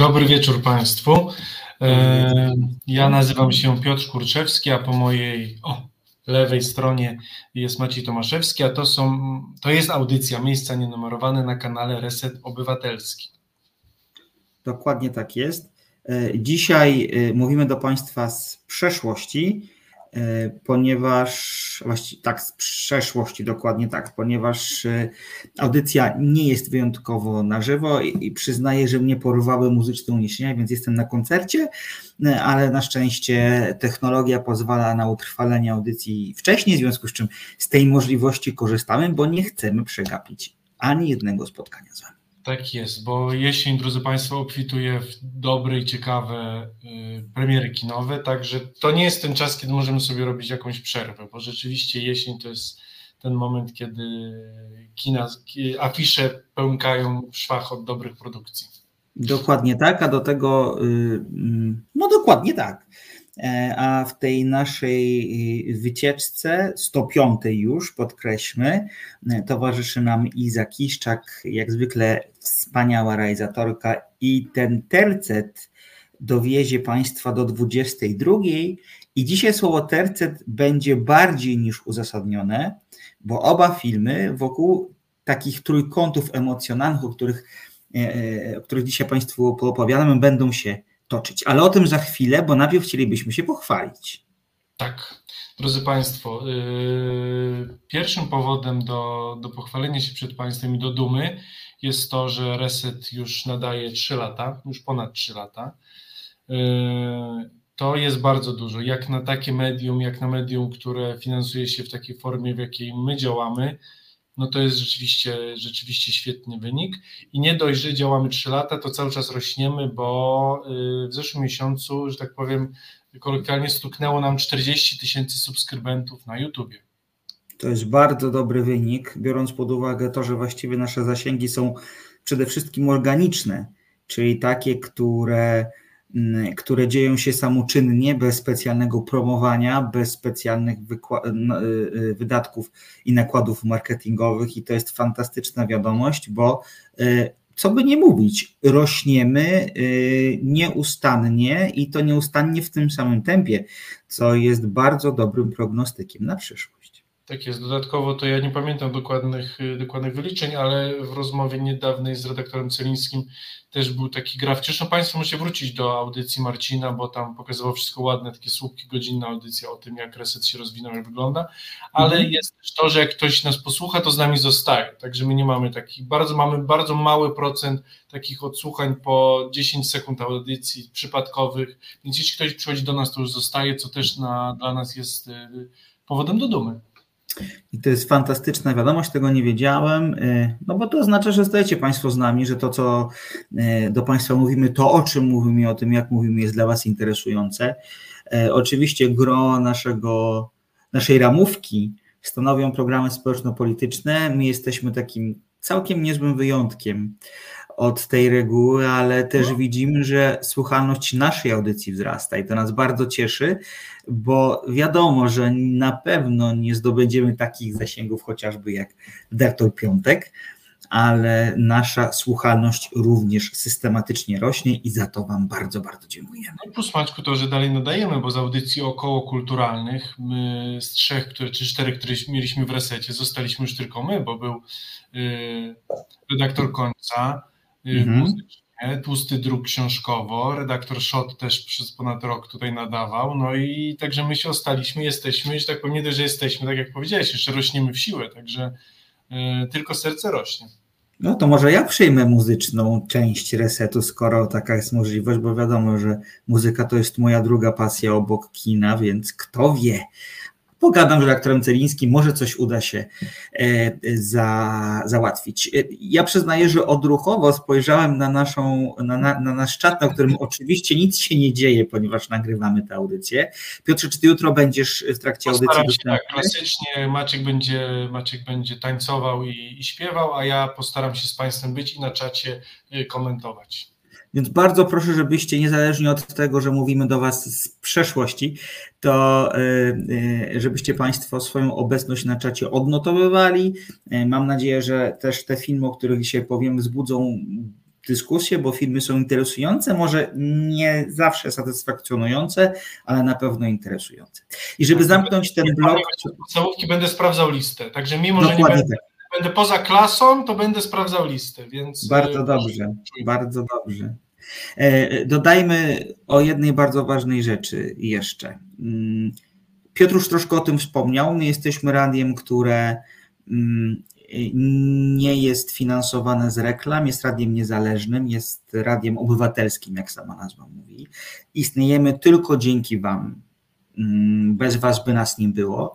Dobry wieczór Państwu. E, ja nazywam się Piotr Kurczewski, a po mojej o, lewej stronie jest Maciej Tomaszewski, a to, są, to jest audycja Miejsca Nienumerowane na kanale Reset Obywatelski. Dokładnie tak jest. E, dzisiaj e, mówimy do Państwa z przeszłości, ponieważ właściwie tak z przeszłości dokładnie tak, ponieważ e, audycja nie jest wyjątkowo na żywo i przyznaję, że mnie porwały muzyczne uniesienia, więc jestem na koncercie, e, ale na szczęście technologia pozwala na utrwalenie audycji wcześniej, w związku z czym z tej możliwości korzystamy, bo nie chcemy przegapić ani jednego spotkania z Wami. Tak jest, bo jesień, drodzy Państwo, obfituje w dobre i ciekawe y, premiery kinowe, także to nie jest ten czas, kiedy możemy sobie robić jakąś przerwę, bo rzeczywiście jesień to jest ten moment, kiedy kina, afisze pełkają w szwach od dobrych produkcji. Dokładnie tak, a do tego, y, mm, no dokładnie tak. E, a w tej naszej y, wycieczce, 105 już, podkreślmy, towarzyszy nam Iza Kiszczak, jak zwykle wspaniała realizatorka i ten tercet dowiezie Państwa do 22. I dzisiaj słowo tercet będzie bardziej niż uzasadnione, bo oba filmy wokół takich trójkątów emocjonalnych, o których, e, o których dzisiaj Państwu opowiadamy, będą się toczyć. Ale o tym za chwilę, bo najpierw chcielibyśmy się pochwalić. Tak. Drodzy Państwo, yy, pierwszym powodem do, do pochwalenia się przed Państwem i do dumy jest to, że Reset już nadaje 3 lata, już ponad 3 lata. Yy, to jest bardzo dużo. Jak na takie medium, jak na medium, które finansuje się w takiej formie, w jakiej my działamy, no to jest rzeczywiście, rzeczywiście świetny wynik. I nie dość, że działamy 3 lata, to cały czas rośniemy, bo y, w zeszłym miesiącu, że tak powiem, kolokwialnie stuknęło nam 40 tysięcy subskrybentów na YouTubie. To jest bardzo dobry wynik, biorąc pod uwagę to, że właściwie nasze zasięgi są przede wszystkim organiczne, czyli takie, które Mm, które dzieją się samoczynnie, bez specjalnego promowania, bez specjalnych y, y, wydatków i nakładów marketingowych, i to jest fantastyczna wiadomość, bo y, co by nie mówić, rośniemy nieustannie i to nieustannie w tym samym tempie, co jest bardzo dobrym prognostykiem na przyszłość. Tak jest. Dodatkowo to ja nie pamiętam dokładnych, dokładnych wyliczeń, ale w rozmowie niedawnej z redaktorem Celińskim też był taki graf. Zresztą Państwo możecie wrócić do audycji Marcina, bo tam pokazywał wszystko ładne, takie słupki godzinna audycja o tym, jak reset się rozwinął, jak wygląda, ale mhm. jest też to, że jak ktoś nas posłucha, to z nami zostaje, także my nie mamy takich, bardzo mamy bardzo mały procent takich odsłuchań po 10 sekund audycji przypadkowych, więc jeśli ktoś przychodzi do nas, to już zostaje, co też na, dla nas jest y, powodem do dumy. I to jest fantastyczna wiadomość, tego nie wiedziałem, y, no bo to oznacza, że stajecie Państwo z nami, że to, co y, do Państwa mówimy, to o czym mówimy, o tym, jak mówimy, jest dla Was interesujące. Y, oczywiście gro naszego, naszej ramówki stanowią programy społeczno-polityczne. My jesteśmy takim całkiem niezłym wyjątkiem od tej reguły, ale też no. widzimy, że słuchalność naszej audycji wzrasta i to nas bardzo cieszy, bo wiadomo, że na pewno nie zdobędziemy takich zasięgów chociażby jak Dertol Piątek, ale nasza słuchalność również systematycznie rośnie i za to Wam bardzo, bardzo dziękujemy. No plus Maćku to, że dalej nadajemy, bo z audycji około kulturalnych my z trzech które, czy czterech, które mieliśmy w resecie, zostaliśmy już tylko my, bo był y, redaktor końca, mhm. muzycznie, Tłusty Druk książkowo, redaktor Szot też przez ponad rok tutaj nadawał, no i także my się ostaliśmy, jesteśmy, że tak powiem, nie dość, że jesteśmy, tak jak powiedziałeś, jeszcze rośniemy w siłę, także y, tylko serce rośnie. No to może ja przyjmę muzyczną część resetu, skoro taka jest możliwość, bo wiadomo, że muzyka to jest moja druga pasja obok kina, więc kto wie, pogadam z redaktorem Celińskim, może coś uda się e, za, załatwić. E, ja przyznaję, że odruchowo spojrzałem na, naszą, na, na, na nasz czat, na którym oczywiście nic się nie dzieje, ponieważ nagrywamy tę audycję. Piotrze, czy ty jutro będziesz w trakcie Postaram audycji? Się, tak, klasycznie Maciek będzie, Maciek będzie tańcował i, i śpiewał, a ja postaram się z Państwem być i na czacie e, komentować. Więc bardzo proszę, żebyście niezależnie od tego, że mówimy do Was z przeszłości, to e, e, żebyście Państwo swoją obecność na czacie odnotowywali. E, mam nadzieję, że też te filmy, o których dzisiaj powiem, wzbudzą dyskusję, bo filmy są interesujące, może nie zawsze satysfakcjonujące, ale na pewno interesujące. I żeby zamknąć ten blok... Podstawówki będę sprawdzał listę, także mimo, że nie będę, tak. Będę poza klasą, to będę sprawdzał listę, więc... Bardzo dobrze, bardzo dobrze. E, dodajmy o jednej bardzo ważnej rzeczy jeszcze. Mm, Piotr już troszkę o tym wspomniał. My jesteśmy radiem, które mm, nie jest finansowane z reklam, jest radiem niezależnym, jest radiem obywatelskim, jak sama nazwa mówi. Istniejemy tylko dzięki Wam. Mm, bez Was by nas nie było.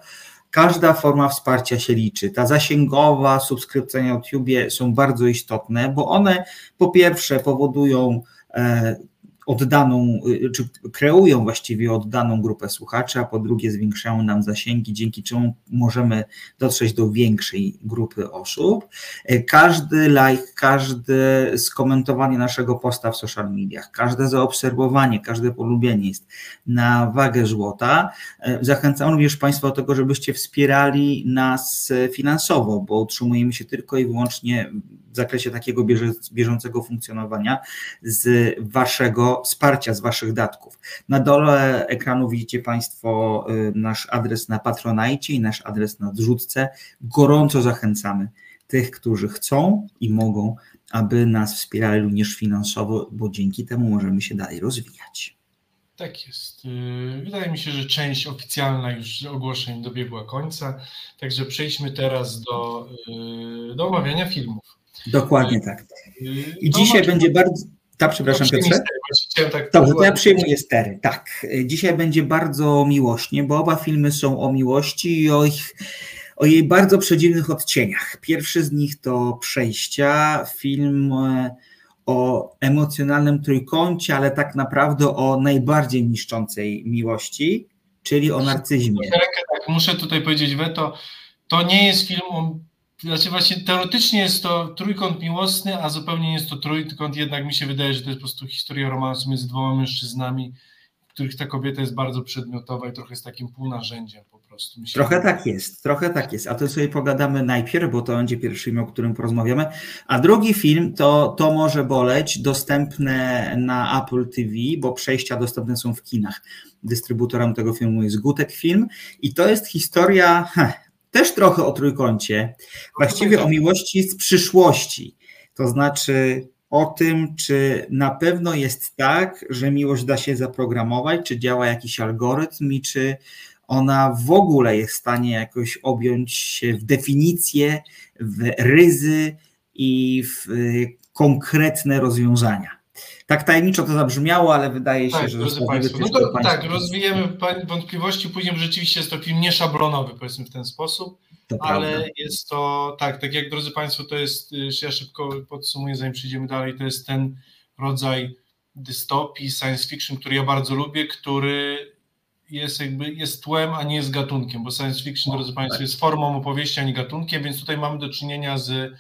Każda forma wsparcia się liczy. Ta zasięgowa, subskrypcja na YouTubie są bardzo istotne, bo one po pierwsze powodują e, oddaną, y, czy kreują właściwie oddaną grupę słuchaczy, a po drugie zwiększają nam zasięgi, dzięki czemu możemy dotrzeć do większej grupy osób. E, każdy like, każde skomentowanie naszego posta w social mediach, każde zaobserwowanie, każde polubienie jest na wagę złota. E, zachęcam również Państwa do tego, żebyście wspierali nas finansowo, bo utrzymujemy się tylko i wyłącznie w zakresie takiego bieżącego funkcjonowania z Waszego wsparcia, z Waszych datków. Na dole ekranu widzicie Państwo y, nasz adres na Patronajcie i nasz adres na zrzutce. Gorąco zachęcamy tych, którzy chcą i mogą, aby nas wspierali również finansowo, bo dzięki temu możemy się dalej rozwijać. Tak jest. Y, wydaje mi się, że część oficjalna już ogłoszeń dobiegła końca, także przejdźmy teraz do, y, do omawiania filmów. Dokładnie tak. I dzisiaj będzie bardzo. Tak, przepraszam, Piotrze. Tak Dobrze, to ja przyjmuję stery. Tak. Dzisiaj będzie bardzo miłośnie, bo oba filmy są o miłości i o ich o jej bardzo przedziwnych odcieniach. Pierwszy z nich to Przejścia, film e, o emocjonalnym trójkącie, ale tak naprawdę o najbardziej niszczącej miłości, czyli o narcyzmie. Tak, muszę tutaj powiedzieć, Weto, to nie jest film o znaczy właśnie teoretycznie jest to trójkąt miłosny, a zupełnie nie jest to trójkąt, jednak mi się wydaje, że to jest po prostu historia romansu między dwoma mężczyznami, w których ta kobieta jest bardzo przedmiotowa i trochę jest takim półnarzędziem po prostu. Myślę, trochę tak jest, trochę tak jest, a to sobie pogadamy najpierw, bo to będzie pierwszy film, o którym porozmawiamy, a drugi film to To może boleć, dostępne na Apple TV, bo przejścia dostępne są w kinach. Dystrybutorem tego filmu jest Gutek Film i to jest historia, heh, też trochę o trójkącie, właściwie o miłości z przyszłości. To znaczy o tym, czy na pewno jest tak, że miłość da się zaprogramować, czy działa jakiś algorytm i czy ona w ogóle jest w stanie jakoś objąć się w definicje, w ryzy i w y, konkretne rozwiązania. Tak tajemniczo to zabrzmiało, ale wydaje się, tak, że... Drodzy Państwo, no to, tak, rozwijemy wątpliwości, później rzeczywiście jest to film nieszablonowy, powiedzmy w ten sposób, ale prawda. jest to, tak, tak jak drodzy Państwo, to jest, y, ja szybko podsumuję, zanim przejdziemy dalej, to jest ten rodzaj dystopii, science fiction, który ja bardzo lubię, który jest jakby jest tłem, a nie jest gatunkiem, bo science fiction, drodzy Państwo, jest formą opowieści, a nie gatunkiem, więc tutaj mamy do czynienia z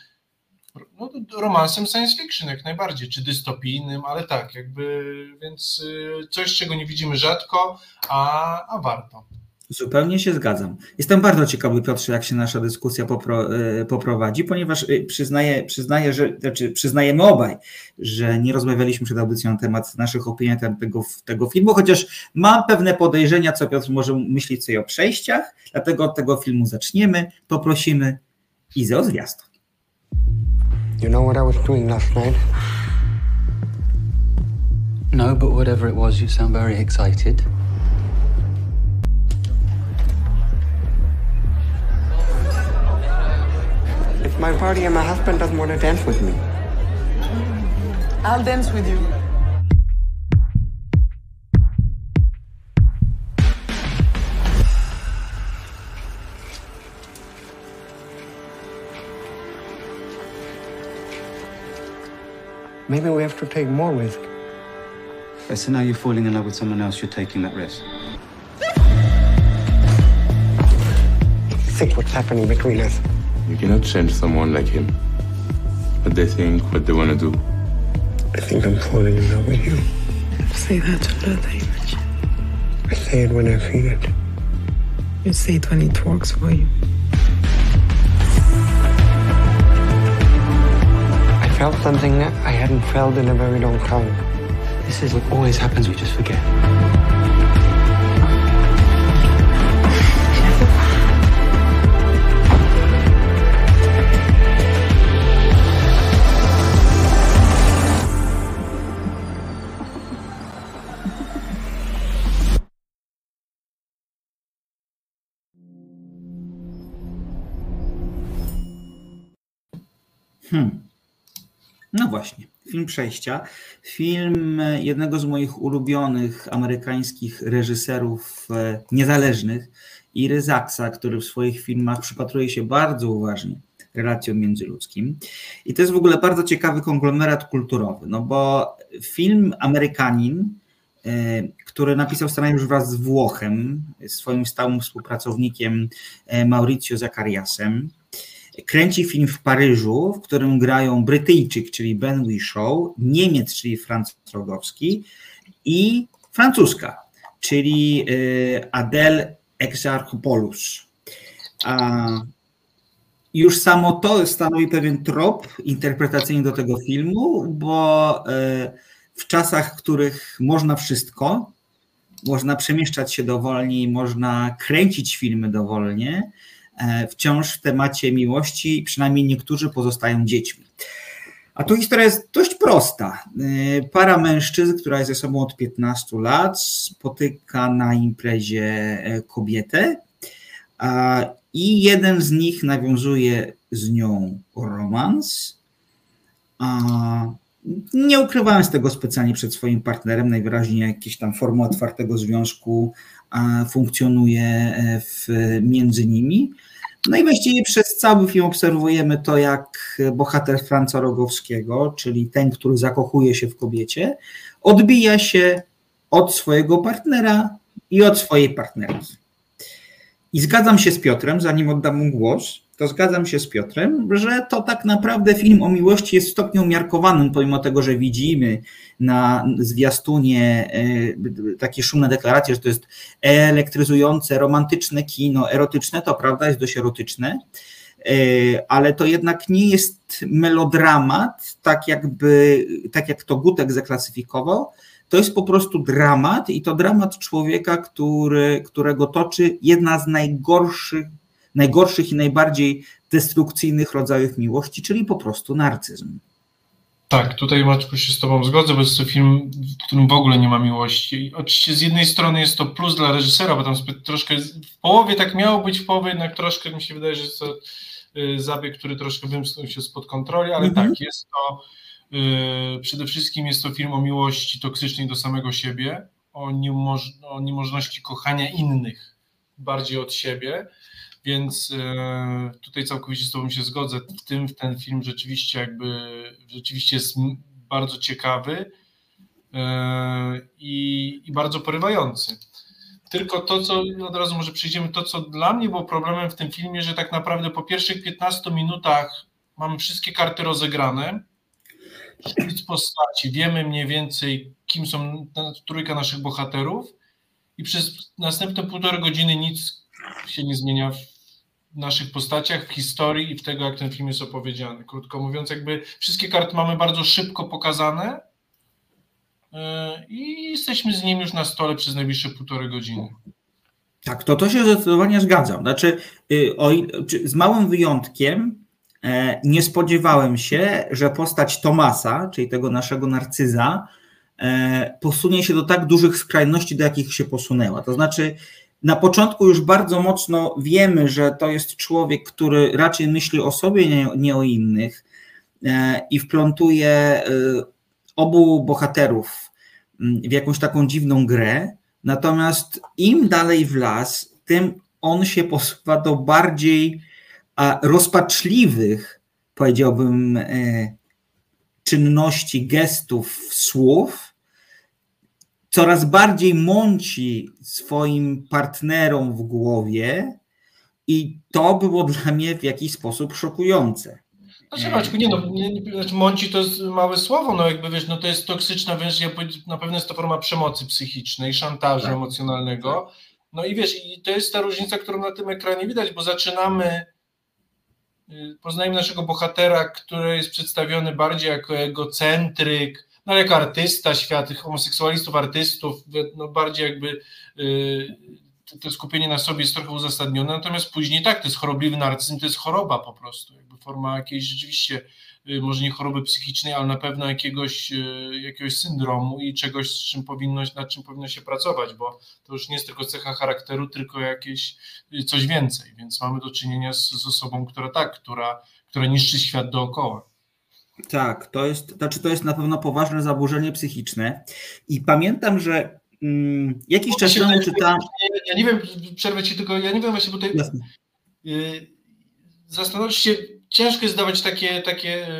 no, romansem science fiction jak najbardziej, czy dystopijnym, ale tak, jakby, więc y, coś, czego nie widzimy rzadko, a, a warto. Zupełnie się zgadzam. Jestem bardzo ciekawy, Piotrze, jak się nasza dyskusja popro, y, poprowadzi, ponieważ y, przyznaję, przyznaję, że, znaczy przyznajemy obaj, że nie rozmawialiśmy przed audycją na temat naszych opinii na temat tego, tego filmu, chociaż mam pewne podejrzenia, co Piotr może myśleć sobie o przejściach, dlatego od tego filmu zaczniemy, poprosimy Izę o zwiastun. You know what I was doing last night? No, but whatever it was, you sound very excited. It's my party and my husband doesn't want to dance with me. I'll dance with you. Maybe we have to take more risk. So now you're falling in love with someone else, you're taking that risk. Think what's happening between us. You cannot change someone like him. What they think, what they want to do. I think I'm falling in love with you. Say that to another image. I say it when I feel it. You say it when it works for you. Felt something I hadn't felt in a very long time. This is what always happens, we just forget. Hmm. No właśnie, film Przejścia. Film jednego z moich ulubionych amerykańskich reżyserów e, niezależnych, Iry Zaksa, który w swoich filmach przypatruje się bardzo uważnie relacjom międzyludzkim. I to jest w ogóle bardzo ciekawy konglomerat kulturowy, no bo film Amerykanin, e, który napisał scenariusz wraz z Włochem, swoim stałym współpracownikiem e, Mauricio Zacariasem, kręci film w Paryżu, w którym grają Brytyjczyk, czyli Ben Whishaw, Niemiec, czyli Franz Rogowski i Francuska, czyli Adele Exarchopoulos. A już samo to stanowi pewien trop interpretacyjny do tego filmu, bo w czasach, w których można wszystko, można przemieszczać się dowolnie, można kręcić filmy dowolnie, wciąż w temacie miłości, przynajmniej niektórzy pozostają dziećmi. A tu historia jest dość prosta. Para mężczyzn, która jest ze sobą od 15 lat, spotyka na imprezie kobietę i jeden z nich nawiązuje z nią romans. Nie ukrywając tego specjalnie przed swoim partnerem, najwyraźniej jakieś tam forma otwartego związku funkcjonuje w, między nimi. No i właściwie przez cały film obserwujemy to, jak bohater Franca Rogowskiego, czyli ten, który zakochuje się w kobiecie, odbija się od swojego partnera i od swojej partnerki. I zgadzam się z Piotrem, zanim oddam mu głos, to zgadzam się z Piotrem, że to tak naprawdę film o miłości jest w stopniu umiarkowanym, pomimo tego, że widzimy na zwiastunie takie szumne deklaracje, że to jest elektryzujące, romantyczne kino, erotyczne, to prawda, jest dość erotyczne, ale to jednak nie jest melodramat, tak jakby, tak jak to Gutek zaklasyfikował, to jest po prostu dramat i to dramat człowieka, który, którego toczy jedna z najgorszych najgorszych i najbardziej destrukcyjnych rodzajów miłości, czyli po prostu narcyzm. Tak, tutaj Maćku się z Tobą zgodzę, bo jest to film, w którym w ogóle nie ma miłości. Oczywiście z jednej strony jest to plus dla reżysera, bo tam troszkę w połowie tak miało być, w połowie jednak troszkę mi się wydaje, że jest to zabieg, który troszkę wymknął się spod kontroli, ale mhm. tak, jest to yy, przede wszystkim jest to film o miłości toksycznej do samego siebie, o, niemoż, o niemożności kochania innych bardziej od siebie. Więc e, tutaj całkowicie z Tobą się zgodzę. W tym ten film rzeczywiście jakby rzeczywiście jest bardzo ciekawy e, i, i bardzo porywający. Tylko to, co od razu może przejdziemy, to, co dla mnie było problemem w tym filmie, że tak naprawdę po pierwszych 15 minutach mamy wszystkie karty rozegrane, szkic postaci, wiemy mniej więcej, kim są trójka naszych bohaterów i przez następne półtorej godziny nic się nie zmienia naszych postaciach, w historii i w tego, jak ten film jest opowiedziany. Krótko mówiąc, jakby wszystkie karty mamy bardzo szybko pokazane e, i jesteśmy z nim już na stole przez najbliższe półtorej godziny. Tak, to to się zdecydowanie zgadzam. Znaczy, y, o, z małym wyjątkiem e, nie spodziewałem się, że postać Tomasa, czyli tego naszego narcyza, e, posunie się do tak dużych skrajności, do jakich się posunęła. To znaczy, na początku już bardzo mocno wiemy, że to jest człowiek, który raczej myśli o sobie, nie, o innych e, i wplątuje e, obu bohaterów mm, w jakąś taką dziwną grę. Natomiast im dalej w las, tym on się posuwa do bardziej rozpaczliwych, powiedziałbym, e, czynności, gestów, słów, coraz bardziej mąci swoim partnerom w głowie i to było dla mnie w jakiś sposób szokujące. Znaczy, Maćku, nie no, nie, nie, znaczy mąci to jest małe słowo, no jakby wiesz, no to jest toksyczna wręcz, ja na pewno jest to forma przemocy psychicznej, szantażu tak. emocjonalnego, no i wiesz, i to jest ta różnica, którą na tym ekranie widać, bo zaczynamy y, poznajemy naszego bohatera, który jest przedstawiony bardziej jako egocentryk, no jako artysta, świat homoseksualistów, artystów, no bardziej jakby y, to skupienie na sobie jest trochę uzasadnione, natomiast później tak, to jest chorobliwy narcyzm, to jest choroba po prostu, jakby forma jakiejś rzeczywiście Y, może nie choroby psychicznej, ale na pewno jakiegoś, y, jakiegoś syndromu i czegoś, z czym powinno, nad czym powinno się pracować, bo to już nie jest tylko cecha charakteru, tylko jakieś coś więcej, więc mamy do czynienia z, z osobą, która tak, która, która niszczy świat dookoła. Tak, to jest, znaczy to jest na pewno poważne zaburzenie psychiczne i pamiętam, że mm, jakiś czas temu czytałem... Ja nie wiem, przerwę Ci tylko, ja nie wiem właśnie, bo tutaj... Jasne. Zastanowić się, ciężko jest dawać takie, takie e,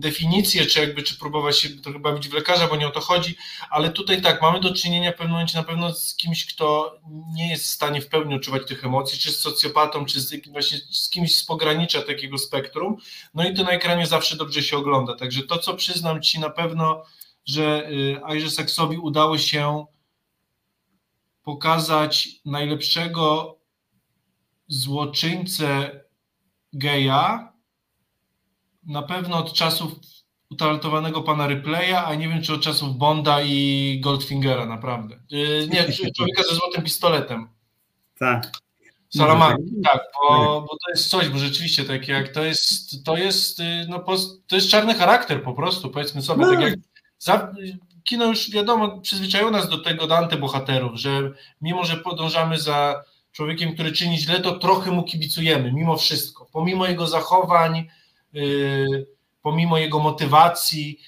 definicje, czy jakby, czy próbować się trochę bawić w lekarza, bo nie o to chodzi, ale tutaj tak, mamy do czynienia w pewnym momencie na pewno z kimś, kto nie jest w stanie w pełni odczuwać tych emocji, czy z socjopatą, czy z, właśnie z kimś z pogranicza takiego spektrum, no i to na ekranie zawsze dobrze się ogląda, także to, co przyznam Ci na pewno, że Ayrze Saksowi udało się pokazać najlepszego złoczyńcę geja na pewno od czasów utalentowanego pana Ripley'a, a nie wiem, czy od czasów Bonda i Goldfingera, naprawdę. Y, nie, człowieka ze złotym pistoletem. Tak. Salamanki, tak, bo, bo to jest coś, bo rzeczywiście tak jak to jest, to jest, y, no, to jest czarny charakter po prostu, powiedzmy sobie, no. tak jak za, kino już wiadomo, przyzwyczaiło nas do tego, do antybohaterów, że mimo, że podążamy za człowiekiem, który czyni źle, to trochę mu kibicujemy, mimo wszystko. Pomimo jego zachowań, pomimo jego motywacji,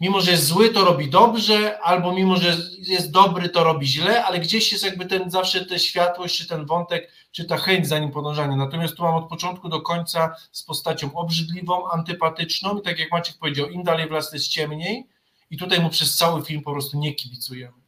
mimo że jest zły, to robi dobrze, albo mimo że jest dobry, to robi źle, ale gdzieś jest jakby ten zawsze ta światłość, czy ten wątek, czy ta chęć za nim podążania. Natomiast tu mam od początku do końca z postacią obrzydliwą, antypatyczną i tak jak Maciek powiedział, im dalej w las jest ciemniej i tutaj mu przez cały film po prostu nie kibicujemy.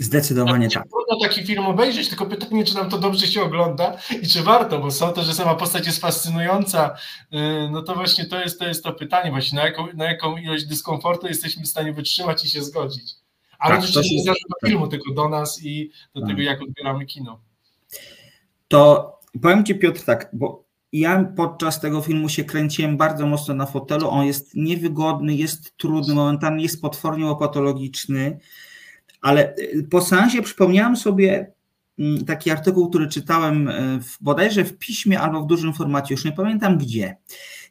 Zdecydowanie tak. Trudno taki film obejrzeć, tylko pytanie, czy nam to dobrze się ogląda i czy warto, bo są to, że sama postać jest fascynująca, y, no to właśnie to jest to, jest to pytanie właśnie, na jaką, na jaką ilość dyskomfortu jesteśmy w stanie wytrzymać i się zgodzić. Ale tak, to nie zależy do filmu, tylko do nas i do tak. tego, jak odbieramy kino. To powiem Ci Piotr tak, bo ja podczas tego filmu się kręciłem bardzo mocno na fotelu, on jest niewygodny, jest trudny, momentami jest potwornie opatologiczny, ale y, po seansie przypomniałem sobie mm, taki artykuł, który czytałem y, w, bodajże w piśmie albo w dużym formacie, już nie pamiętam gdzie.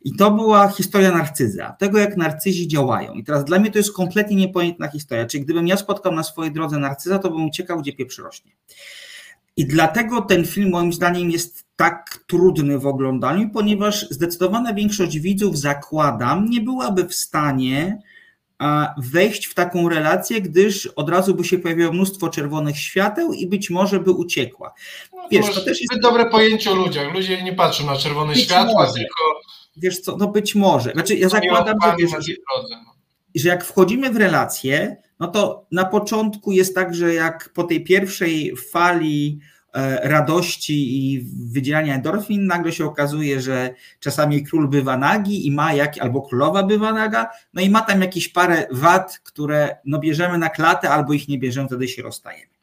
I to była historia narcyza, tego jak narcyzi działają. I teraz dla mnie to jest kompletnie niepojętna historia. Czyli gdybym ja spotkał na swojej drodze narcyza, to bym uciekał, gdzie pieprz rośnie. I dlatego ten film moim zdaniem jest tak trudny w oglądaniu, ponieważ zdecydowana większość widzów, zakładam, nie byłaby w stanie wejść w taką relację, gdyż od razu by się pojawiło mnóstwo czerwonych świateł i być może by uciekła. No, Wiesz, to, też jest dobre pojęcie o ludziach. Ludzie nie patrzą na czerwone być światła, może. tylko. Wiesz co, no być może. Znaczy, ja zakładam, że, wiesz, że, no. że jak wchodzimy w relację, no to na początku jest tak, że jak po tej pierwszej fali radości i wydzielania endorfin, nagle się okazuje, że czasami król bywa nagi i ma jak, albo królowa bywa naga, no i ma tam jakieś parę wad, które no bierzemy na klatę albo ich nie bierzemy, wtedy się rozstajemy.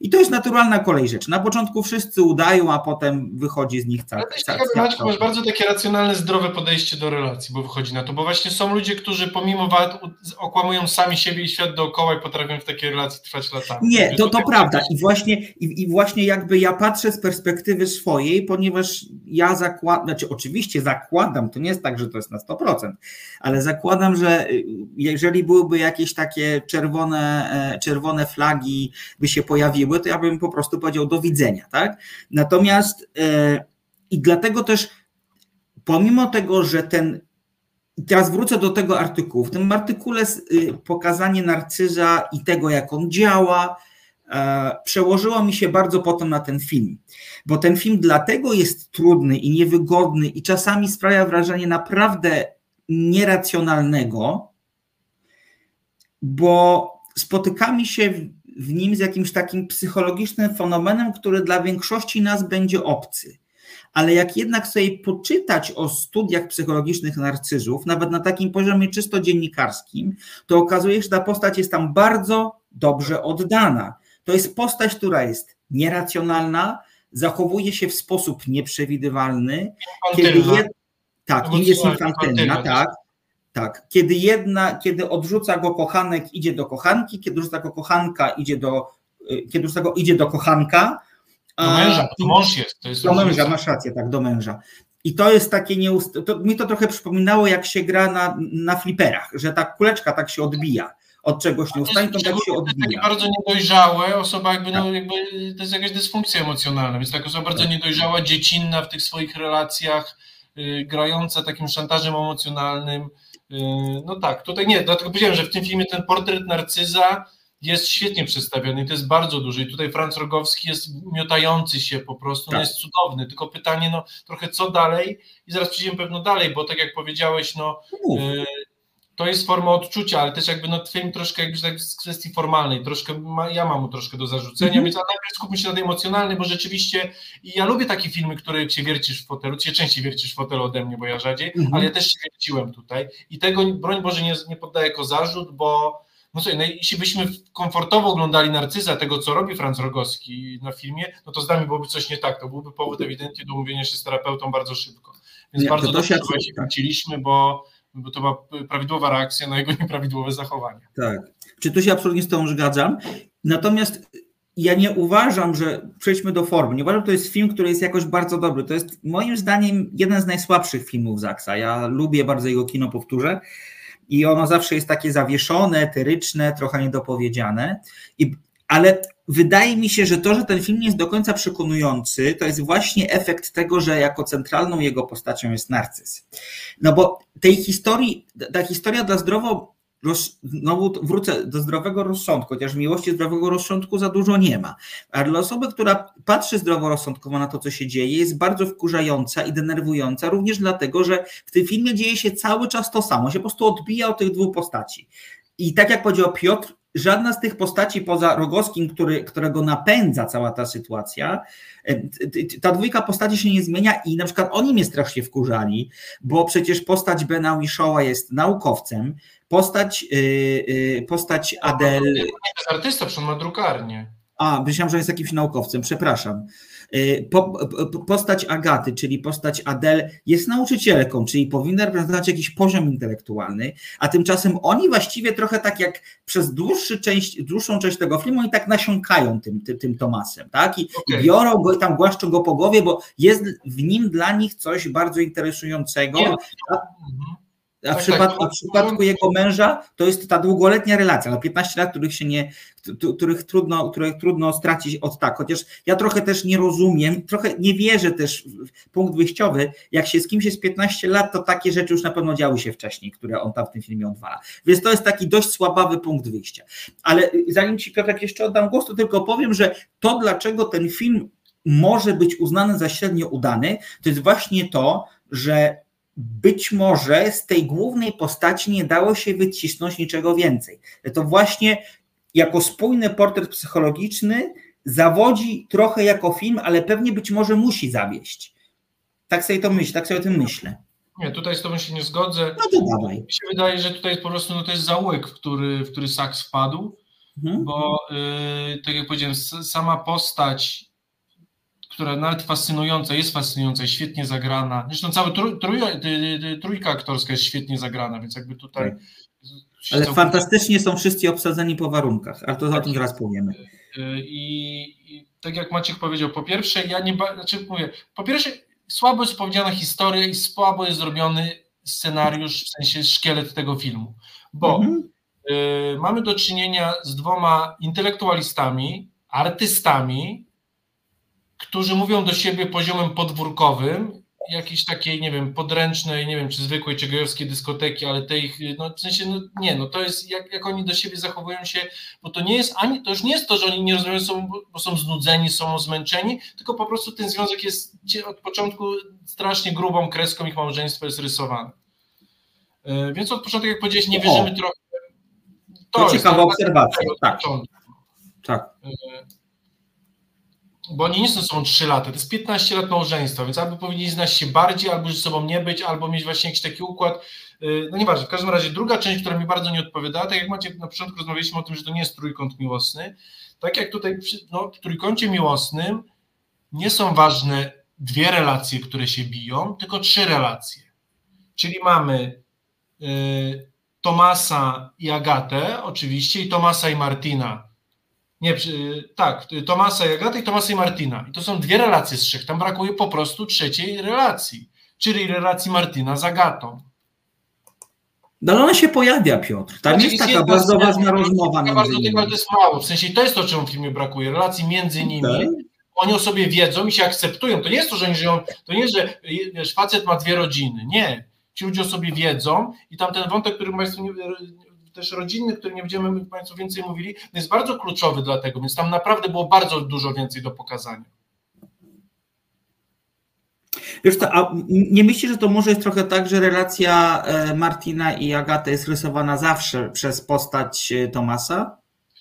I to jest naturalna kolej rzeczy. Na początku wszyscy udają, a potem wychodzi z nich cały czas. Masz bardzo takie racjonalne, zdrowe podejście do relacji, bo wychodzi na to, bo właśnie są ludzie, którzy pomimo wad okłamują sami siebie i świat dookoła i potrafią w takiej relacji trwać latami. Nie, to, to, to prawda. I właśnie, i, I właśnie jakby ja patrzę z perspektywy swojej, ponieważ ja zakładam, znaczy oczywiście zakładam, to nie jest tak, że to jest na 100%, ale zakładam, że y, jeżeli byłyby jakieś takie czerwone, e, czerwone flagi, by się pojawiły, to ja bym po prostu powiedział do widzenia, tak? Natomiast e, i dlatego też pomimo tego, że ten teraz wrócę do tego artykułu. W tym artykule y, pokazanie narcyza i tego, jak on działa, e, przełożyło mi się bardzo potem na ten film. Bo ten film dlatego jest trudny i niewygodny i czasami sprawia wrażenie naprawdę nieracjonalnego, bo spotykamy się w nim z jakimś takim psychologicznym fenomenem, który dla większości nas będzie obcy. Ale jak jednak sobie poczytać o studiach psychologicznych narcyzów, nawet na takim poziomie czysto dziennikarskim, to okazuje się, że ta postać jest tam bardzo dobrze oddana. To jest postać, która jest nieracjonalna, zachowuje się w sposób nieprzewidywalny, kiedy Infantylna. jed... tak, jest infantylna tak, tak. Kiedy jedna, kiedy odrzuca go kochanek, idzie do kochanki, kiedy odrzuca go kochanka, idzie do, y, kiedy odrzuca go, idzie do kochanka. Do męża, to mąż jest. To jest do męża, masz rację, tak, do męża. I to jest takie nieust... to, mi to trochę przypominało, jak się gra na, na fliperach, że ta kuleczka tak się odbija od czegoś nieustannie, to tak się To jest takie odbija. bardzo niedojrzałe, osoba jakby, no, jakby, to jest jakaś dysfunkcja emocjonalna, więc taka osoba bardzo niedojrzała, dziecinna w tych swoich relacjach, y, grająca takim szantażem emocjonalnym. Y, no tak, tutaj nie, dlatego powiedziałem, że w tym filmie ten portret narcyza jest świetnie przedstawiony i to jest bardzo duży. I tutaj Franz Rogowski jest miotający się po prostu, Tak. jest cudowny, tylko pytanie, no trochę co dalej i zaraz przyjdziemy pewno dalej, bo tak jak powiedziałeś, no Mów. To jest forma odczucia, ale też jakby no film troszkę jakby tak z kwestii formalnej, troszkę ma, ja mam mu troszkę do zarzucenia, Mhm. więc a najpierw skupmy się na tej emocjonalnej, bo rzeczywiście i ja lubię takie filmy, które się wiercisz w fotelu, się częściej wiercisz w fotelu ode mnie, bo ja rzadziej, Mhm. ale ja też się wierciłem tutaj i tego broń Boże nie, nie poddaję jako zarzut, bo no słuchaj, no jeśli byśmy komfortowo oglądali Narcyza, tego co robi Franz Rogowski na filmie, no to z nami byłoby coś nie tak, to byłby powód ewidentnie do umówienia się z terapeutą bardzo szybko. Więc Nie, bardzo to dobrze, się wróciliśmy, bo, bo to była prawidłowa reakcja na jego nieprawidłowe zachowanie. Tak. Czy tu się absolutnie z tą zgadzam? Natomiast ja nie uważam, że przejdźmy do formy. Nie uważam, że to jest film, który jest jakoś bardzo dobry. To jest moim zdaniem jeden z najsłabszych filmów Zaksa. Ja lubię bardzo jego kino, powtórzę. I ono zawsze jest takie zawieszone, etyryczne, trochę niedopowiedziane. I, ale wydaje mi się, że to, że ten film nie jest do końca przekonujący, to jest właśnie efekt tego, że jako centralną jego postacią jest narcyz. No bo tej historii, ta historia dla zdrowo znowu wrócę do zdrowego rozsądku, chociaż miłości zdrowego rozsądku za dużo nie ma. A dla osoby, która patrzy zdroworozsądkowo na to, co się dzieje, jest bardzo wkurzająca i denerwująca, również dlatego, że w tym filmie dzieje się cały czas to samo, się po prostu odbija od tych dwóch postaci. I tak jak powiedział Piotr, żadna z tych postaci poza Rogowskim, który, którego napędza cała ta sytuacja, ta dwójka postaci się nie zmienia i na przykład oni mnie strasznie wkurzali, bo przecież postać Bena Wishowa jest naukowcem, postać, yy, postać Adele... To jest artysta, przecież on ma drukarnię. A, myślałem, że jest jakimś naukowcem, przepraszam. Po, postać Agaty, czyli postać Adele, jest nauczycielką, czyli powinna reprezentować jakiś poziom intelektualny, a tymczasem oni właściwie trochę tak jak przez dłuższy część, dłuższą część tego filmu, oni tak nasiąkają tym, tym, tym Tomasem, tak? I, okay. I, biorą go i tam głaszczą go po głowie, bo jest w nim dla nich coś bardzo interesującego. A, a w, tak, przypadku, tak, w przypadku jego męża to jest ta długoletnia relacja, na 15 lat, których się nie, których trudno, których trudno stracić od tak. Chociaż ja trochę też nie rozumiem, trochę nie wierzę też w punkt wyjściowy, jak się z kimś jest 15 lat, to takie rzeczy już na pewno działy się wcześniej, które on tam w tym filmie odwala. Więc to jest taki dość słabawy punkt wyjścia. Ale zanim ci Piotrek jeszcze oddam głos, to tylko powiem, że to dlaczego ten film może być uznany za średnio udany, to jest właśnie to, że być może z tej głównej postaci nie dało się wycisnąć niczego więcej. To właśnie jako spójny portret psychologiczny zawodzi trochę jako film, ale pewnie być może musi zawieść. Tak sobie to myślę, tak sobie o tym myślę. Nie, tutaj z tobą się nie zgodzę. No to dawaj. Mi się wydaje, że tutaj po prostu no to jest zaułek, w który, w który Saks wpadł, mhm. bo yy, tak jak powiedziałem, sama postać która nawet fascynująca, jest fascynująca, świetnie zagrana. Zresztą cała trój, trój, trójka aktorska jest świetnie zagrana, więc jakby tutaj... Ale całkiem... fantastycznie są wszyscy obsadzeni po warunkach, ale to tak o tym zaraz powiemy. I, I, tak jak Maciek powiedział, po pierwsze, ja nie... Znaczy mówię, po pierwsze, słabo jest powiedziana historia i słabo jest zrobiony scenariusz, w sensie szkielet tego filmu, bo mhm. y, mamy do czynienia z dwoma intelektualistami, artystami, którzy mówią do siebie poziomem podwórkowym, jakiejś takiej, nie wiem, podręcznej, nie wiem, czy zwykłej, czy gejowskiej dyskoteki, ale tej no w sensie, no nie, no to jest, jak, jak oni do siebie zachowują się, bo to nie jest ani, to już nie jest to, że oni nie rozmawiają sobą, bo są znudzeni, są zmęczeni, tylko po prostu ten związek jest od początku strasznie grubą kreską ich małżeństwa jest rysowany. Więc od początku, jak powiedziałeś, nie wierzymy o, trochę. To, to ciekawa obserwacja, tak. tak bo oni nie są sobą 3 lata, to jest 15 lat małżeństwa, więc albo powinni znać się bardziej, albo ze sobą nie być, albo mieć właśnie jakiś taki układ, no nieważne, w każdym razie druga część, która mi bardzo nie odpowiada, tak jak macie na początku rozmawialiśmy o tym, że to nie jest trójkąt miłosny, tak jak tutaj no, w trójkącie miłosnym nie są ważne dwie relacje, które się biją, tylko trzy relacje. Czyli mamy y, Tomasa i Agatę, oczywiście, i Tomasa i Martina. Nie, tak, Tomasa i Agatę i Tomasa i Martina. I to są dwie relacje z trzech. Tam brakuje po prostu trzeciej relacji, czyli relacji Martina z Agatą. No ale ona się pojawia, Piotr. Tam Znaczy, jest taka jedna bardzo scena, ważna rozmowa taka bardzo tylko, to jest mało. W sensie to jest to, czemu w filmie brakuje. Relacji między nimi. Tak. Oni o sobie wiedzą i się akceptują. To nie jest to, że oni żyją, to nie jest, że wiesz, facet ma dwie rodziny. Nie. Ci ludzie o sobie wiedzą i tam ten wątek, który Państwo nie, też rodzinny, który nie będziemy Państwu więcej mówili, jest bardzo kluczowy dla tego, więc tam naprawdę było bardzo dużo więcej do pokazania. Wiesz co, a nie myślisz, że to może jest trochę tak, że relacja e, Martina i Agaty jest rysowana zawsze przez postać e, Tomasa?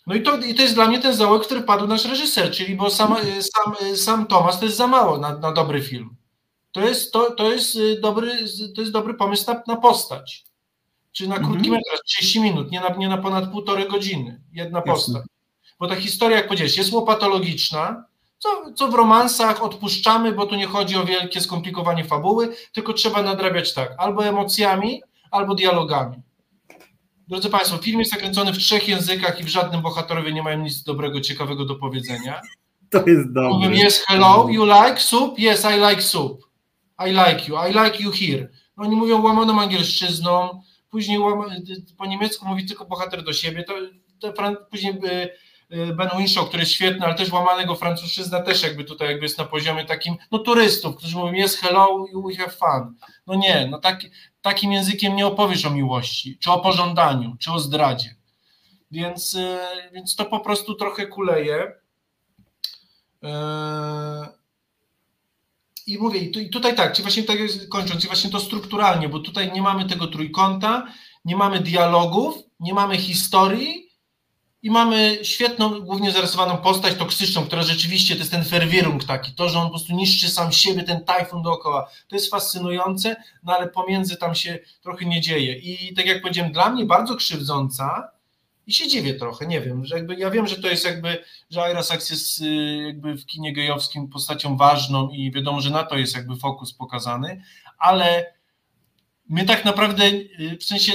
No i to, i to jest dla mnie ten zaułek, który padł nasz reżyser, czyli bo sam, sam, sam Tomas to jest za mało na, na dobry film. To jest, to, to jest, dobry, to jest dobry pomysł na, na postać. Czy na krótki Mhm. metraż, 30 minut, nie na, nie na ponad półtorej godziny. Jedna Jasne. postać. Bo ta historia, jak powiedziałeś, jest łopatologiczna, co, co w romansach odpuszczamy, bo tu nie chodzi o wielkie skomplikowanie fabuły, tylko trzeba nadrabiać tak, albo emocjami, albo dialogami. Drodzy Państwo, film jest nakręcony w trzech językach i w żadnym bohaterowie nie mają nic dobrego, ciekawego do powiedzenia. To jest Mówią, dobre. yes, hello, you like soup? Yes, I like soup. I like you, I like you here. No, oni mówią łamaną angielszczyzną, później po niemiecku mówi tylko bohater do siebie, to, to później y, y, Ben Winshaw, który jest świetny, ale też łamanego francuszczyzna też jakby tutaj jakby jest na poziomie takim, no turystów, którzy mówią yes, hello, we have fun. No nie, no tak, takim językiem nie opowiesz o miłości, czy o pożądaniu, czy o zdradzie. Więc, y, więc to po prostu trochę kuleje. Eee, I mówię, i tu- i tutaj tak, czyli właśnie tak kończąc, i właśnie to strukturalnie, bo tutaj nie mamy tego trójkąta, nie mamy dialogów, nie mamy historii i mamy świetną, głównie zarysowaną postać toksyczną, która rzeczywiście to jest ten ferwirung taki, to, że on po prostu niszczy sam siebie, ten tajfun dookoła. To jest fascynujące, no ale pomiędzy tam się trochę nie dzieje. I tak jak powiedziałem, dla mnie bardzo krzywdząca i się dziwię trochę, nie wiem, że jakby ja wiem, że to jest jakby, że Ira Sachs jest y, jakby w kinie gejowskim postacią ważną i wiadomo, że na to jest jakby fokus pokazany, ale my tak naprawdę, y, w sensie